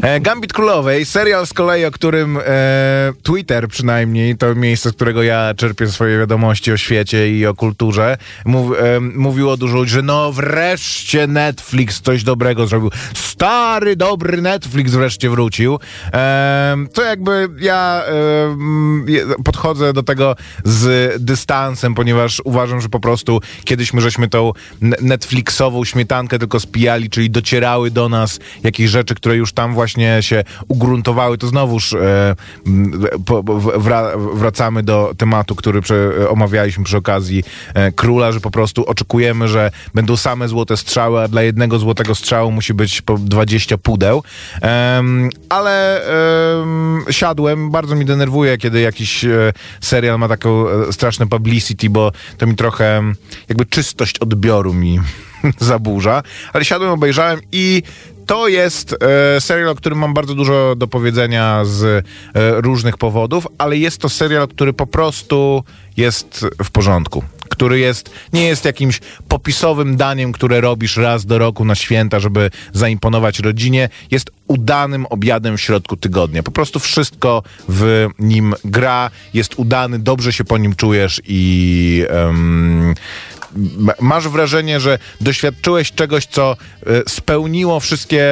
E, Gambit Królowej, serial z kolei, o którym e, Twitter przynajmniej, to miejsce, z którego ja czerpię swoje wiadomości o świecie i o kulturze, mów, e, mówiło dużo ludzi, że no wreszcie Netflix coś dobrego zrobił. Stary, dobry Netflix wreszcie wrócił. E, to jakby ja e, podchodzę do tego z dystansem, ponieważ uważam, że po prostu kiedyś my żeśmy tą ne- Netflixową śmietankę tylko spijali, czyli docierały do nas jakieś rzeczy, które już tam właśnie się ugruntowały, to znowuż e, po, wra, wracamy do tematu, który prze, omawialiśmy przy okazji e, Króla, że po prostu oczekujemy, że będą same złote strzały, a dla jednego złotego strzału musi być po 20 pudeł. Em, ale em, siadłem, bardzo mi denerwuje, kiedy jakiś e, serial ma taką e, straszne publicity, bo to mi trochę jakby czystość odbioru mi zaburza. Ale siadłem, obejrzałem i to jest e, serial, o którym mam bardzo dużo do powiedzenia z e, różnych powodów, ale jest to serial, który po prostu jest w porządku. Który jest, nie jest jakimś popisowym daniem, które robisz raz do roku na święta, żeby zaimponować rodzinie. Jest udanym obiadem w środku tygodnia. Po prostu wszystko w nim gra, jest udany, dobrze się po nim czujesz i em, m- masz wrażenie, że doświadczyłeś czegoś, co e, spełniło wszystkie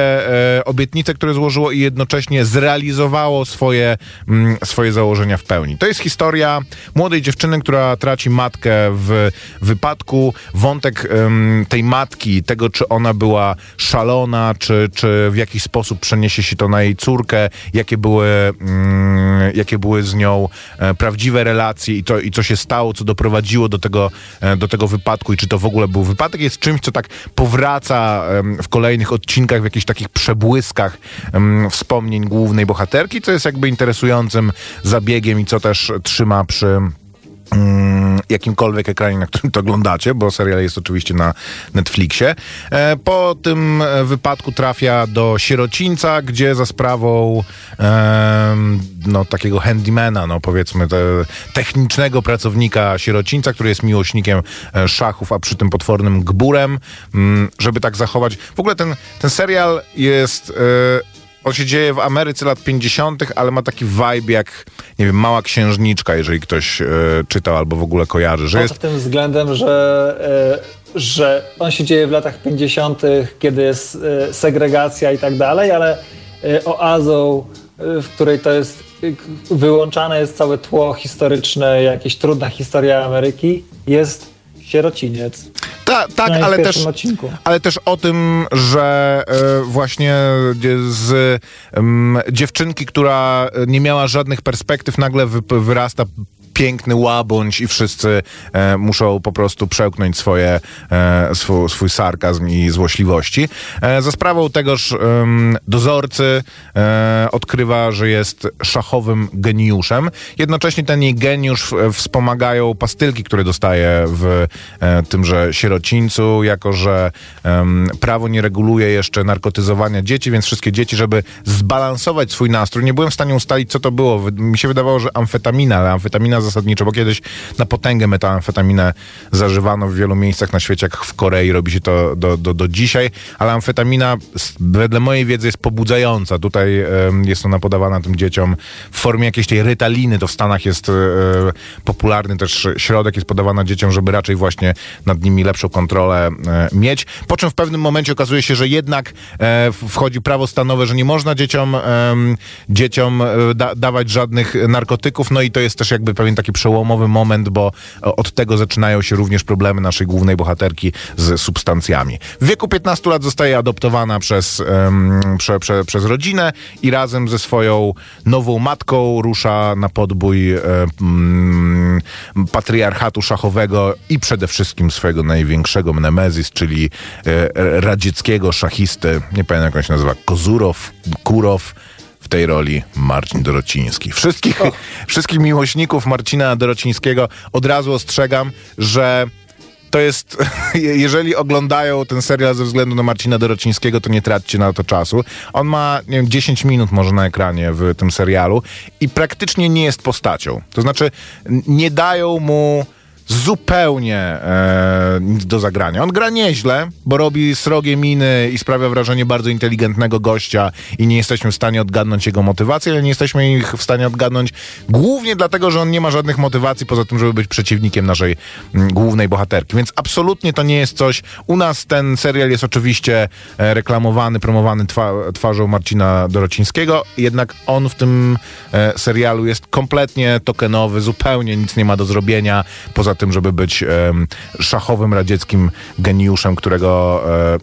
e, obietnice, które złożyło i jednocześnie zrealizowało swoje, mm, swoje założenia w pełni. To jest historia młodej dziewczyny, która traci matkę w wypadku. Wątek tej matki, tego czy ona była szalona, czy, czy w jakiś sposób przeniesie się to na jej córkę, jakie były, mm, jakie były z nią e, prawdziwe relacje i, to, i co się stało, co doprowadziło do tego, do tego wypadku i czy to w ogóle był wypadek, jest czymś, co tak powraca w kolejnych odcinkach, w jakichś takich przebłyskach wspomnień głównej bohaterki, co jest jakby interesującym zabiegiem i co też trzyma przy jakimkolwiek ekranie, na którym to oglądacie, bo serial jest oczywiście na Netflixie. E, po tym e, wypadku trafia do sierocińca, gdzie za sprawą no, takiego handymana, no powiedzmy te, technicznego pracownika sierocińca, który jest miłośnikiem e, szachów, a przy tym potwornym gburem, mm, żeby tak zachować. W ogóle ten, ten serial jest... On się dzieje w Ameryce lat 50., ale ma taki vibe jak, nie wiem, Mała Księżniczka, jeżeli ktoś e, czytał albo w ogóle kojarzy, że jest... tym względem, że, e, że on się dzieje w latach 50., kiedy jest e, segregacja i tak dalej, ale e, oazą, w której to jest wyłączane jest całe tło historyczne, jakieś trudna historia Ameryki, jest sierociniec. Ta, tak, ale też, odcinku. ale też o tym, że e, właśnie z dziewczynki, która nie miała żadnych perspektyw, nagle wy, wyrasta piękny łabądź i wszyscy e, muszą po prostu przełknąć swoje, e, swój, swój sarkazm i złośliwości. E, za sprawą tegoż dozorcy e, odkrywa, że jest szachowym geniuszem. Jednocześnie ten jej geniusz e, wspomagają pastylki, które dostaje w e, tymże sierocińcu, jako że prawo nie reguluje jeszcze narkotyzowania dzieci, więc wszystkie dzieci, żeby zbalansować swój nastrój, nie byłem w stanie ustalić, co to było. Mi się wydawało, że amfetamina, ale amfetamina zasadniczo, bo kiedyś na potęgę metamfetaminę zażywano w wielu miejscach na świecie, jak w Korei, robi się to do, do, do dzisiaj, ale amfetamina wedle mojej wiedzy jest pobudzająca. Tutaj jest ona podawana tym dzieciom w formie jakiejś tej rytaliny. To w Stanach jest e, popularny też środek, jest podawana dzieciom, żeby raczej właśnie nad nimi lepszą kontrolę e, mieć. Po czym w pewnym momencie okazuje się, że jednak e, wchodzi prawo stanowe, że nie można dzieciom, dzieciom da, dawać żadnych narkotyków, no i to jest też jakby pewien taki przełomowy moment, bo e, od tego zaczynają się również problemy naszej głównej bohaterki z substancjami. W wieku 15 lat zostaje adoptowana przez, em, prze, prze, przez rodzinę i razem ze swoją nową matką rusza na podbój mm, patriarchatu szachowego i przede wszystkim swojego największego nemezis, czyli e, radzieckiego szachisty, nie pamiętam jak on się nazywa, Kozurow, Kurow, w tej roli Marcin Dorociński. Wszystkich, wszystkich miłośników Marcina Dorocińskiego od razu ostrzegam, że to jest, jeżeli oglądają ten serial ze względu na Marcina Dorocińskiego, to nie traćcie na to czasu. On ma, nie wiem, 10 minut może na ekranie w tym serialu i praktycznie nie jest postacią. To znaczy, nie dają mu zupełnie e, nic do zagrania. On gra nieźle, bo robi srogie miny i sprawia wrażenie bardzo inteligentnego gościa i nie jesteśmy w stanie odgadnąć jego motywacji, ale nie jesteśmy ich w stanie odgadnąć głównie dlatego, że on nie ma żadnych motywacji poza tym, żeby być przeciwnikiem naszej mm, głównej bohaterki. Więc absolutnie to nie jest coś. U nas ten serial jest oczywiście e, reklamowany, promowany twa twarzą Marcina Dorocińskiego, jednak on w tym e, serialu jest kompletnie tokenowy, zupełnie nic nie ma do zrobienia, poza tym, żeby być szachowym radzieckim geniuszem, którego e,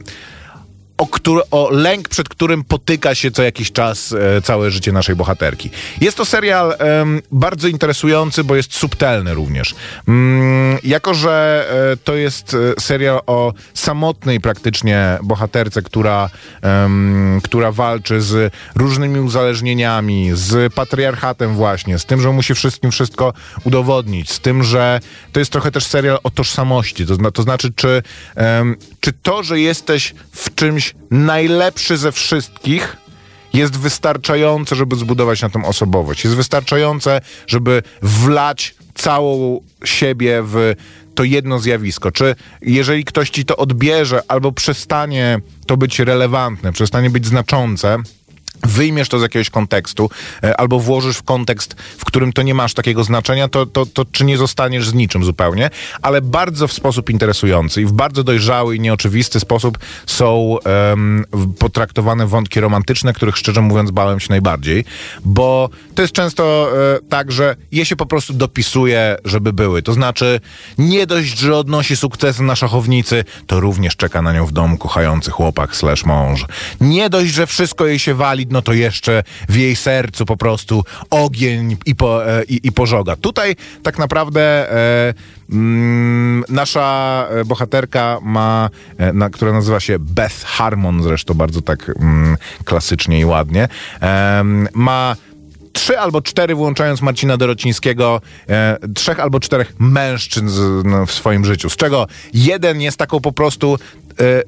o, który, o lęk, przed którym potyka się co jakiś czas e, całe życie naszej bohaterki. Jest to serial em, bardzo interesujący, bo jest subtelny również. Mm, jako, że e, to jest e, serial o samotnej praktycznie bohaterce, która, która walczy z różnymi uzależnieniami, z patriarchatem właśnie, z tym, że musi wszystkim wszystko udowodnić, z tym, że to jest trochę też serial o tożsamości. To, to znaczy, czy, czy to, że jesteś w czymś najlepszy ze wszystkich, jest wystarczające, żeby zbudować na tą osobowość. Jest wystarczające, żeby wlać całą siebie w to jedno zjawisko. Czy jeżeli ktoś ci to odbierze albo przestanie to być relevantne, przestanie być znaczące, wyjmiesz to z jakiegoś kontekstu e, albo włożysz w kontekst, w którym to nie masz takiego znaczenia, to, to, to czy nie zostaniesz z niczym zupełnie, ale bardzo w sposób interesujący i w bardzo dojrzały i nieoczywisty sposób są w- potraktowane wątki romantyczne, których szczerze mówiąc bałem się najbardziej, bo to jest często e, tak, że je się po prostu dopisuje, żeby były. To znaczy nie dość, że odnosi sukcesy na szachownicy, to również czeka na nią w domu kochający chłopak slash mąż. Nie dość, że wszystko jej się wali, no to jeszcze w jej sercu po prostu ogień i, po, e, i, i pożoga. Tutaj tak naprawdę e, mm, nasza e, bohaterka ma, e, na, która nazywa się Beth Harmon, zresztą bardzo tak mm, klasycznie i ładnie, ma trzy albo cztery, włączając Marcina Dorocińskiego, e, trzech albo czterech mężczyzn z, no, w swoim życiu, z czego jeden jest taką po prostu e,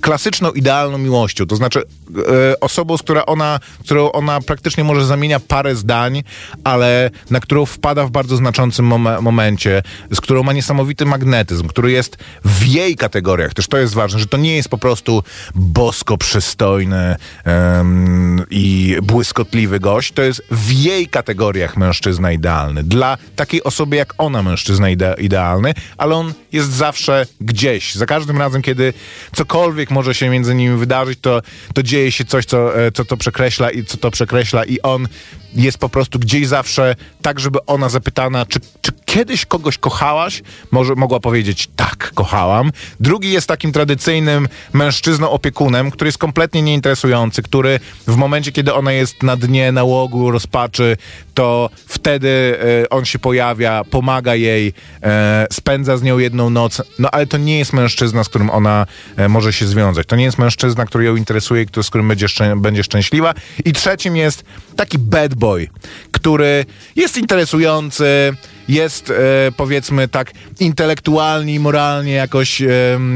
klasyczną, idealną miłością. To znaczy e, osobą, z która ona, którą ona praktycznie może zamienia parę zdań, ale na którą wpada w bardzo znaczącym mom- momencie, z którą ma niesamowity magnetyzm, który jest w jej kategoriach. Też to jest ważne, że to nie jest po prostu bosko przystojny em, i błyskotliwy gość. To jest w jej kategoriach mężczyzna idealny. Dla takiej osoby jak ona mężczyzna ide- idealny, ale on jest zawsze gdzieś. Za każdym razem, kiedy cokolwiek może się między nimi wydarzyć, to, to dzieje się coś, co, e, co to przekreśla i co to przekreśla i on jest po prostu gdzieś zawsze tak, żeby ona zapytana, czy, czy kiedyś kogoś kochałaś? Może mogła powiedzieć tak, kochałam. Drugi jest takim tradycyjnym mężczyzną opiekunem, który jest kompletnie nieinteresujący, który w momencie, kiedy ona jest na dnie nałogu, rozpaczy, to wtedy e, on się pojawia, pomaga jej, e, spędza z nią jedną noc, no ale to nie jest mężczyzna, z którym ona e, może się związać. To nie jest mężczyzna, który ją interesuje, który, z którym będzie, szczę- będzie szczęśliwa. I trzecim jest taki bad boy, który jest interesujący, jest e, powiedzmy tak intelektualnie i moralnie jakoś e,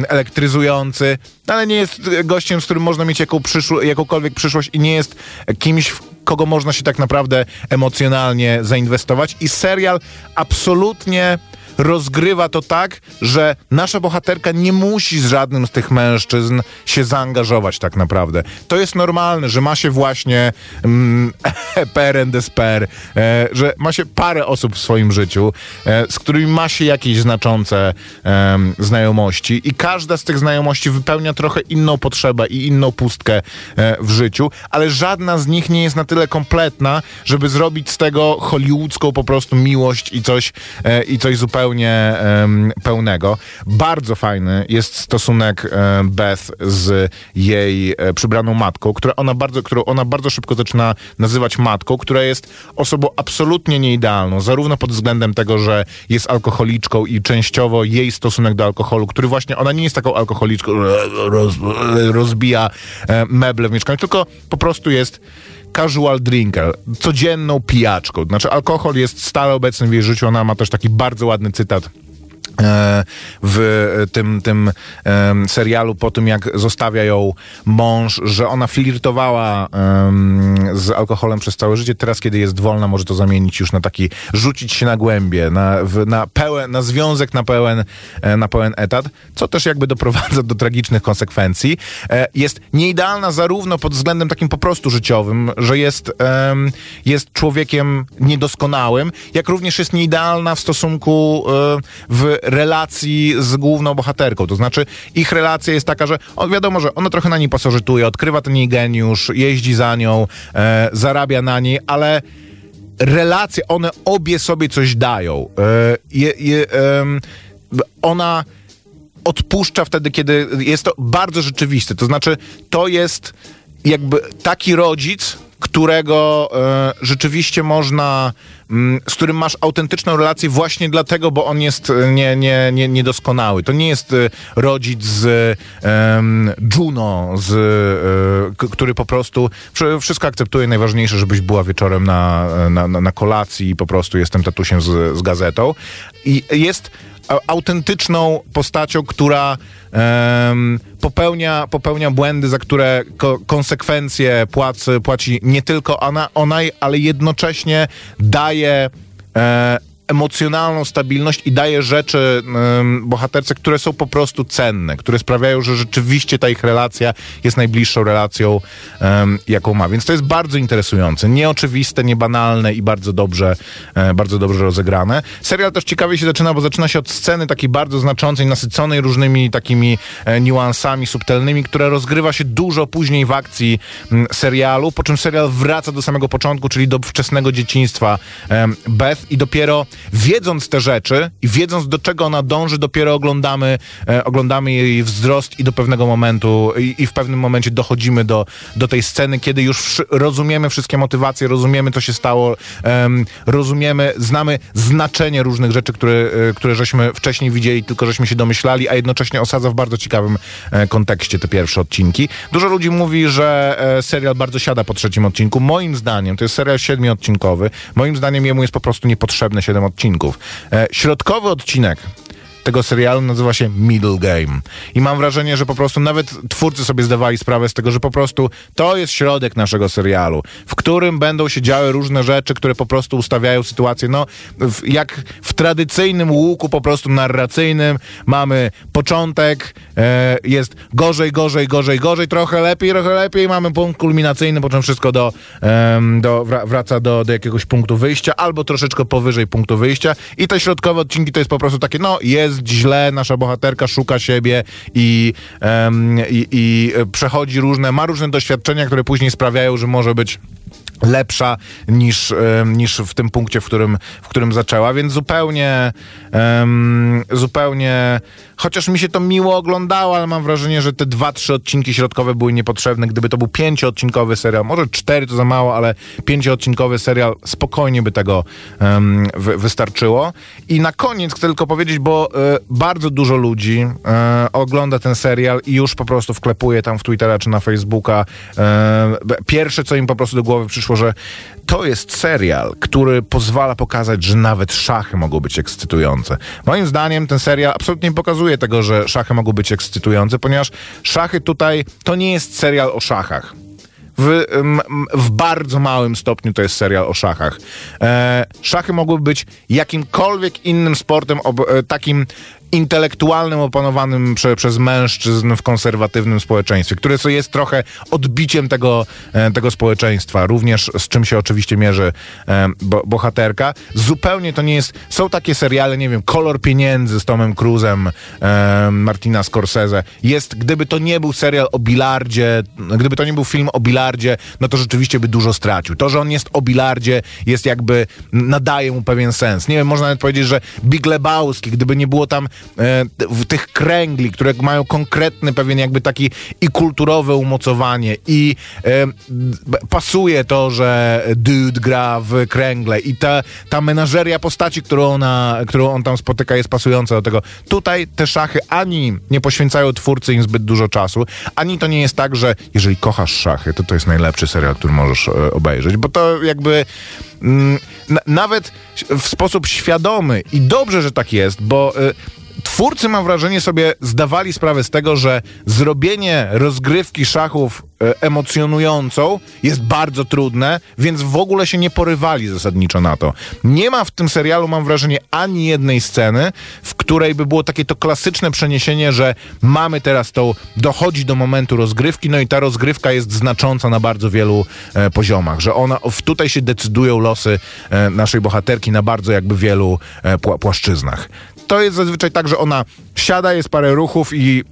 elektryzujący, ale nie jest gościem, z którym można mieć jaką przyszło, jakąkolwiek przyszłość i nie jest kimś, w kogo można się tak naprawdę emocjonalnie zainwestować. I serial absolutnie rozgrywa to tak, że nasza bohaterka nie musi z żadnym z tych mężczyzn się zaangażować tak naprawdę. To jest normalne, że ma się właśnie mm, per and despair, e, że ma się parę osób w swoim życiu, e, z którymi ma się jakieś znaczące em, znajomości i każda z tych znajomości wypełnia trochę inną potrzebę i inną pustkę e, w życiu, ale żadna z nich nie jest na tyle kompletna, żeby zrobić z tego hollywoodzką po prostu miłość i coś, e, i coś zupełnie em, pełnego. Bardzo fajny jest stosunek e, Beth z jej e, przybraną matką, która ona bardzo, którą ona bardzo szybko zaczyna nazywać matką, która jest osobą absolutnie nieidealną, zarówno pod względem tego, że jest alkoholiczką i częściowo jej stosunek do alkoholu, który właśnie, ona nie jest taką alkoholiczką, roz, rozbija e, meble w mieszkaniu, tylko po prostu jest casual drinker, codzienną pijaczką. Znaczy alkohol jest stale obecny w jej życiu, ona ma też taki bardzo ładny cytat w tym, tym serialu po tym, jak zostawia ją mąż, że ona flirtowała z alkoholem przez całe życie. Teraz, kiedy jest wolna, może to zamienić już na taki, rzucić się na głębie, na, na, pełen, na związek na pełen, e, na pełen etat, co też jakby doprowadza do tragicznych konsekwencji. E, Jest nieidealna zarówno pod względem takim po prostu życiowym, że jest, jest człowiekiem niedoskonałym, jak również jest nieidealna w stosunku e, w relacji z główną bohaterką. To znaczy, ich relacja jest taka, że on wiadomo, że ona trochę na niej pasożytuje, odkrywa ten jej geniusz, jeździ za nią, e, zarabia na niej, ale relacje, one obie sobie coś dają. E, je, je, ona odpuszcza wtedy, kiedy jest to bardzo rzeczywiste. To znaczy, to jest jakby taki rodzic, którego e, rzeczywiście można, mm, z którym masz autentyczną relację właśnie dlatego, bo on jest e, nie, nie, nie, niedoskonały. To nie jest e, rodzic z Juno, z, który po prostu wszy- wszystko akceptuje. Najważniejsze, żebyś była wieczorem na, na, na, kolacji i po prostu jestem tatusiem z, z gazetą. I jest autentyczną postacią, która em, popełnia, popełnia błędy, za które ko- konsekwencje płaci, płaci nie tylko ona, ona, ale jednocześnie daje e, emocjonalną stabilność i daje rzeczy em, bohaterce, które są po prostu cenne, które sprawiają, że rzeczywiście ta ich relacja jest najbliższą relacją, em, jaką ma. Więc to jest bardzo interesujące, nieoczywiste, niebanalne i bardzo dobrze, e, bardzo dobrze rozegrane. Serial też ciekawie się zaczyna, bo zaczyna się od sceny takiej bardzo znaczącej, nasyconej różnymi takimi e, niuansami subtelnymi, które rozgrywa się dużo później w akcji serialu, po czym serial wraca do samego początku, czyli do wczesnego dzieciństwa Beth i dopiero wiedząc te rzeczy i wiedząc do czego ona dąży, dopiero oglądamy, e, oglądamy jej wzrost i do pewnego momentu i, i w pewnym momencie dochodzimy do, do tej sceny, kiedy już wszy- rozumiemy wszystkie motywacje, rozumiemy co się stało, em, rozumiemy, znamy znaczenie różnych rzeczy, które, e, które żeśmy wcześniej widzieli, tylko żeśmy się domyślali, a jednocześnie osadza w bardzo ciekawym e, kontekście te pierwsze odcinki. Dużo ludzi mówi, że e, serial bardzo siada po trzecim odcinku. Moim zdaniem, to jest serial siedmiodcinkowy, moim zdaniem jemu jest po prostu niepotrzebne siedem odcinków. E, środkowy odcinek tego serialu nazywa się Middle Game. I mam wrażenie, że po prostu nawet twórcy sobie zdawali sprawę z tego, że po prostu to jest środek naszego serialu, w którym będą się działy różne rzeczy, które po prostu ustawiają sytuację, no, w, jak w tradycyjnym łuku po prostu narracyjnym mamy początek, e, jest gorzej, gorzej, gorzej, gorzej, trochę lepiej, trochę lepiej, mamy punkt kulminacyjny, po czym wszystko do, em, do, wra, wraca do, do jakiegoś punktu wyjścia, albo troszeczkę powyżej punktu wyjścia i te środkowe odcinki to jest po prostu takie, no, jest źle, nasza bohaterka szuka siebie i, em, i, i przechodzi różne, ma różne doświadczenia, które później sprawiają, że może być lepsza niż, niż w tym punkcie, w którym, w którym zaczęła, więc zupełnie em, zupełnie chociaż mi się to miło oglądało, ale mam wrażenie, że te dwa, trzy odcinki środkowe były niepotrzebne. Gdyby to był pięcioodcinkowy serial, może cztery to za mało, ale pięcioodcinkowy serial spokojnie by tego em, wy, wystarczyło. I na koniec chcę tylko powiedzieć, bo e, bardzo dużo ludzi e, ogląda ten serial i już po prostu wklepuje tam w Twittera czy na Facebooka. E, pierwsze, co im po prostu do głowy przyszło, że to jest serial, który pozwala pokazać, że nawet szachy mogą być ekscytujące. Moim zdaniem ten serial absolutnie nie pokazuje tego, że szachy mogą być ekscytujące, ponieważ szachy tutaj to nie jest serial o szachach. W, w bardzo małym stopniu to jest serial o szachach. E, szachy mogłyby być jakimkolwiek innym sportem, ob, e, takim intelektualnym, opanowanym prze, przez mężczyzn w konserwatywnym społeczeństwie, które co jest trochę odbiciem tego, e, tego społeczeństwa, również z czym się oczywiście mierzy e, bo, bohaterka. Zupełnie to nie jest... Są takie seriale, nie wiem, Kolor Pieniędzy z Tomem Cruzem, e, Martina Scorsese. Jest, gdyby to nie był serial o bilardzie, gdyby to nie był film o bilardzie, no to rzeczywiście by dużo stracił. To, że on jest o bilardzie, jest jakby, nadaje mu pewien sens. Nie wiem, można nawet powiedzieć, że Big Lebowski, gdyby nie było tam w tych kręgli, które mają konkretny pewien jakby taki i kulturowe umocowanie i e, pasuje to, że dude gra w kręgle i ta, ta menażeria postaci, którą, ona, którą on tam spotyka jest pasująca do tego. Tutaj te szachy ani nie poświęcają twórcy im zbyt dużo czasu, ani to nie jest tak, że jeżeli kochasz szachy, to to jest najlepszy serial, który możesz e, obejrzeć, bo to jakby nawet w sposób świadomy i dobrze, że tak jest, bo y, twórcy, mam wrażenie, sobie zdawali sprawę z tego, że zrobienie rozgrywki szachów e, emocjonującą jest bardzo trudne, więc w ogóle się nie porywali zasadniczo na to. Nie ma w tym serialu, mam wrażenie, ani jednej sceny, w której by było takie to klasyczne przeniesienie, że mamy teraz to, dochodzi do momentu rozgrywki, no i ta rozgrywka jest znacząca na bardzo wielu e, poziomach, że ona, w, tutaj się decydują losy e, naszej bohaterki na bardzo jakby wielu e, pła, płaszczyznach. To jest zazwyczaj tak, że ona siada, jest parę ruchów i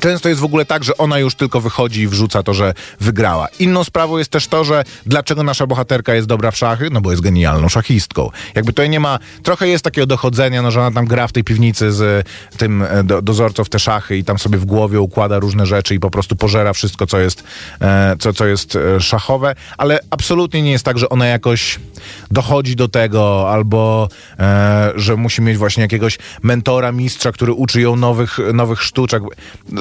Często jest w ogóle tak, że ona już tylko wychodzi i wrzuca to, że wygrała. Inną sprawą jest też to, że dlaczego nasza bohaterka jest dobra w szachy? No bo jest genialną szachistką. Jakby to nie ma, trochę jest takiego dochodzenia, no że ona tam gra w tej piwnicy z tym e, do, dozorcą w te szachy i tam sobie w głowie układa różne rzeczy i po prostu pożera wszystko, co jest, e, co, co jest e, szachowe, ale absolutnie nie jest tak, że ona jakoś dochodzi do tego albo, e, że musi mieć właśnie jakiegoś mentora, mistrza, który uczy ją nowych, nowych sztuczek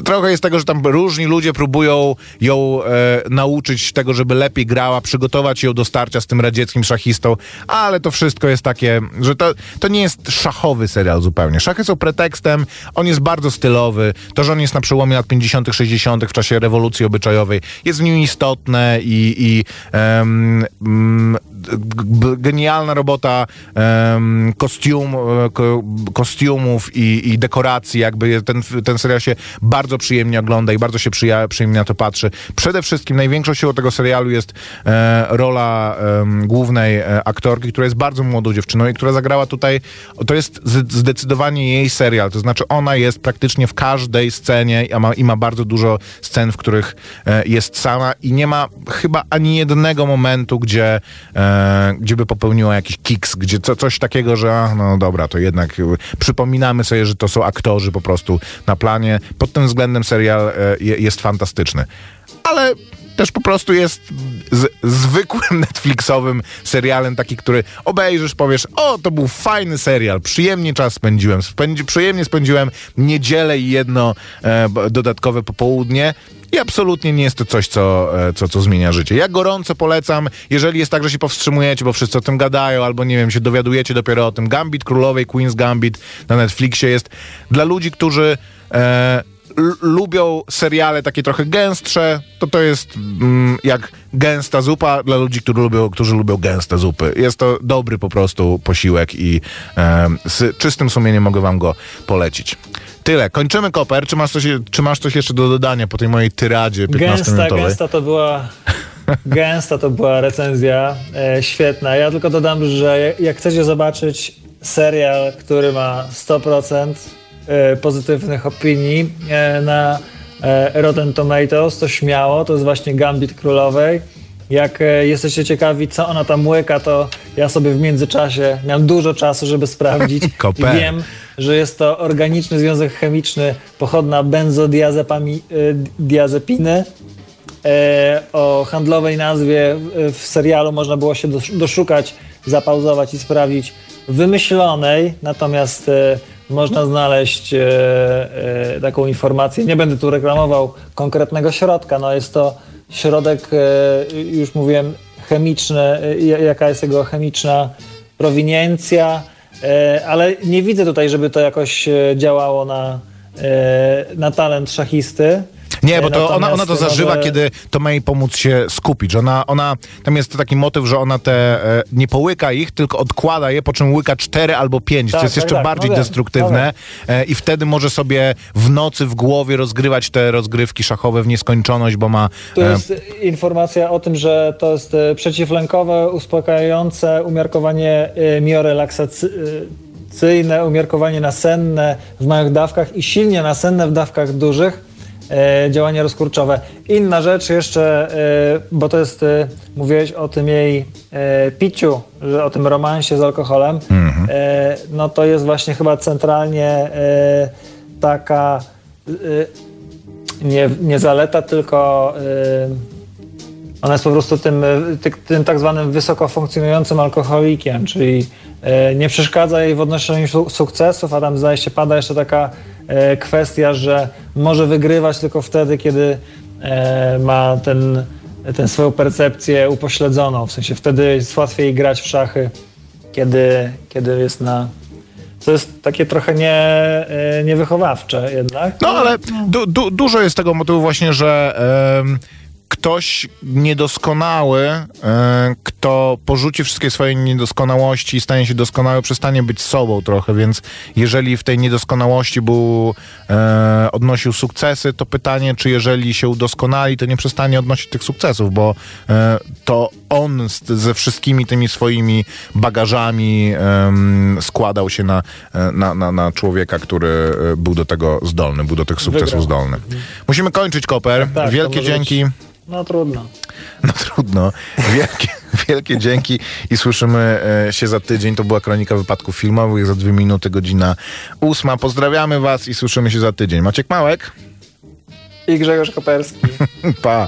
trochę jest tego, że tam różni ludzie próbują ją e, nauczyć tego, żeby lepiej grała, przygotować ją do starcia z tym radzieckim szachistą, ale to wszystko jest takie, że to, to nie jest szachowy serial zupełnie. Szachy są pretekstem, on jest bardzo stylowy. To, że on jest na przełomie lat 50., 60. w czasie rewolucji obyczajowej, jest w nim istotne i, i mm, genialna robota em, kostium, e, ko, kostiumów i, i dekoracji, jakby ten, ten serial się bardzo przyjemnie ogląda i bardzo się przyja, przyjemnie na to patrzy. Przede wszystkim największą siłą tego serialu jest e, rola em, głównej e, aktorki, która jest bardzo młodą dziewczyną i która zagrała tutaj, to jest zdecydowanie jej serial, to znaczy ona jest praktycznie w każdej scenie i ma, i ma bardzo dużo scen, w których e, jest sama i nie ma chyba ani jednego momentu, gdzie, e, gdzie by popełniła jakiś kiks, gdzie co, coś takiego, że no dobra, to jednak e, przypominamy sobie, że to są aktorzy po prostu na planie. Pod tym względem serial e, je- jest fantastyczny. Ale też po prostu jest z, zwykłym Netflixowym serialem, taki, który obejrzysz, powiesz, o, to był fajny serial, przyjemnie czas spędziłem, spędzi, przyjemnie spędziłem niedzielę i jedno e, dodatkowe popołudnie. I absolutnie nie jest to coś, co, e, co, co zmienia życie. Ja gorąco polecam, jeżeli jest tak, że się powstrzymujecie, bo wszyscy o tym gadają, albo nie wiem, się dowiadujecie dopiero o tym. Gambit Królowej, Queen's Gambit na Netflixie jest dla ludzi, którzy e, lubią seriale takie trochę gęstsze, to to jest mm, jak gęsta zupa dla ludzi, którzy lubią, którzy lubią gęste zupy. Jest to dobry po prostu posiłek i e, z czystym sumieniem mogę wam go polecić. Tyle. Kończymy koper. Czy masz coś, czy masz coś jeszcze do dodania po tej mojej tyradzie 15 Gęsta, gęsta to była. Gęsta to była recenzja, e, świetna. Ja tylko dodam, że jak- chcecie zobaczyć serial, który ma 100% e, pozytywnych opinii e, na e, Rotten Tomatoes, to śmiało, to jest właśnie Gambit Królowej. Jak e, jesteście ciekawi, co ona tam łyka, to ja sobie w międzyczasie miałem dużo czasu, żeby sprawdzić. I wiem, że jest to organiczny związek chemiczny pochodna benzodiazepiny. E, o handlowej nazwie w- serialu można było się dosz- doszukać, zapauzować i sprawdzić wymyślonej, natomiast e, można znaleźć e, e, taką informację. Nie będę tu reklamował konkretnego środka, no jest to środek, już mówiłem, chemiczny, ja- jaka jest jego chemiczna prowiniencja, ale nie widzę tutaj, żeby to jakoś działało na, na talent szachisty. Nie, bo to ona, ona to zażywa, kiedy to ma jej pomóc się skupić. Ona, ona, tam jest taki motyw, że ona te e, nie połyka ich, tylko odkłada je, po czym łyka cztery albo pięć. Tak, to jest tak, jeszcze tak, bardziej no destruktywne. E, I wtedy może sobie w nocy w głowie rozgrywać te rozgrywki szachowe w nieskończoność, bo ma. Tu e, jest informacja o tym, że to jest przeciwlękowe, uspokajające umiarkowanie miorelaksacyjne, umiarkowanie nasenne w małych dawkach i silnie nasenne w dawkach dużych. E, działanie rozkurczowe. Inna rzecz jeszcze, e, bo to jest, e, mówiłeś o tym jej piciu, że o tym romansie z alkoholem, e, no to jest właśnie chyba centralnie taka nie, nie zaleta, tylko ona jest po prostu tym, ty, tym tak zwanym wysoko funkcjonującym alkoholikiem, czyli nie przeszkadza jej w odnoszeniu su- sukcesów, a tam zdaje się pada jeszcze taka kwestia, że może wygrywać tylko wtedy, kiedy y, ma ten, tę swoją percepcję upośledzoną, w sensie wtedy jest łatwiej grać w szachy, kiedy, kiedy jest na To jest takie trochę nie, e, niewychowawcze jednak. No ale du, du, dużo jest tego motywu właśnie, że ktoś niedoskonały, e, kto porzuci wszystkie swoje niedoskonałości i stanie się doskonały, przestanie być sobą trochę, więc jeżeli w tej niedoskonałości był, e, odnosił sukcesy, to pytanie, czy jeżeli się udoskonali, to nie przestanie odnosić tych sukcesów, bo e, to on z, ze wszystkimi tymi swoimi bagażami em, składał się na, e, na, na, na człowieka, który e, był do tego zdolny, był do tych sukcesów Wygrał. zdolny. Musimy kończyć, Koper. Tak, to Wielkie dzięki. być- No trudno. No trudno. Wielkie, wielkie dzięki i słyszymy e, się za tydzień. To była kronika wypadków filmowych. Za dwie minuty, godzina ósma. Pozdrawiamy was i słyszymy się za tydzień. Maciek Małek? I Grzegorz Koperski. Pa.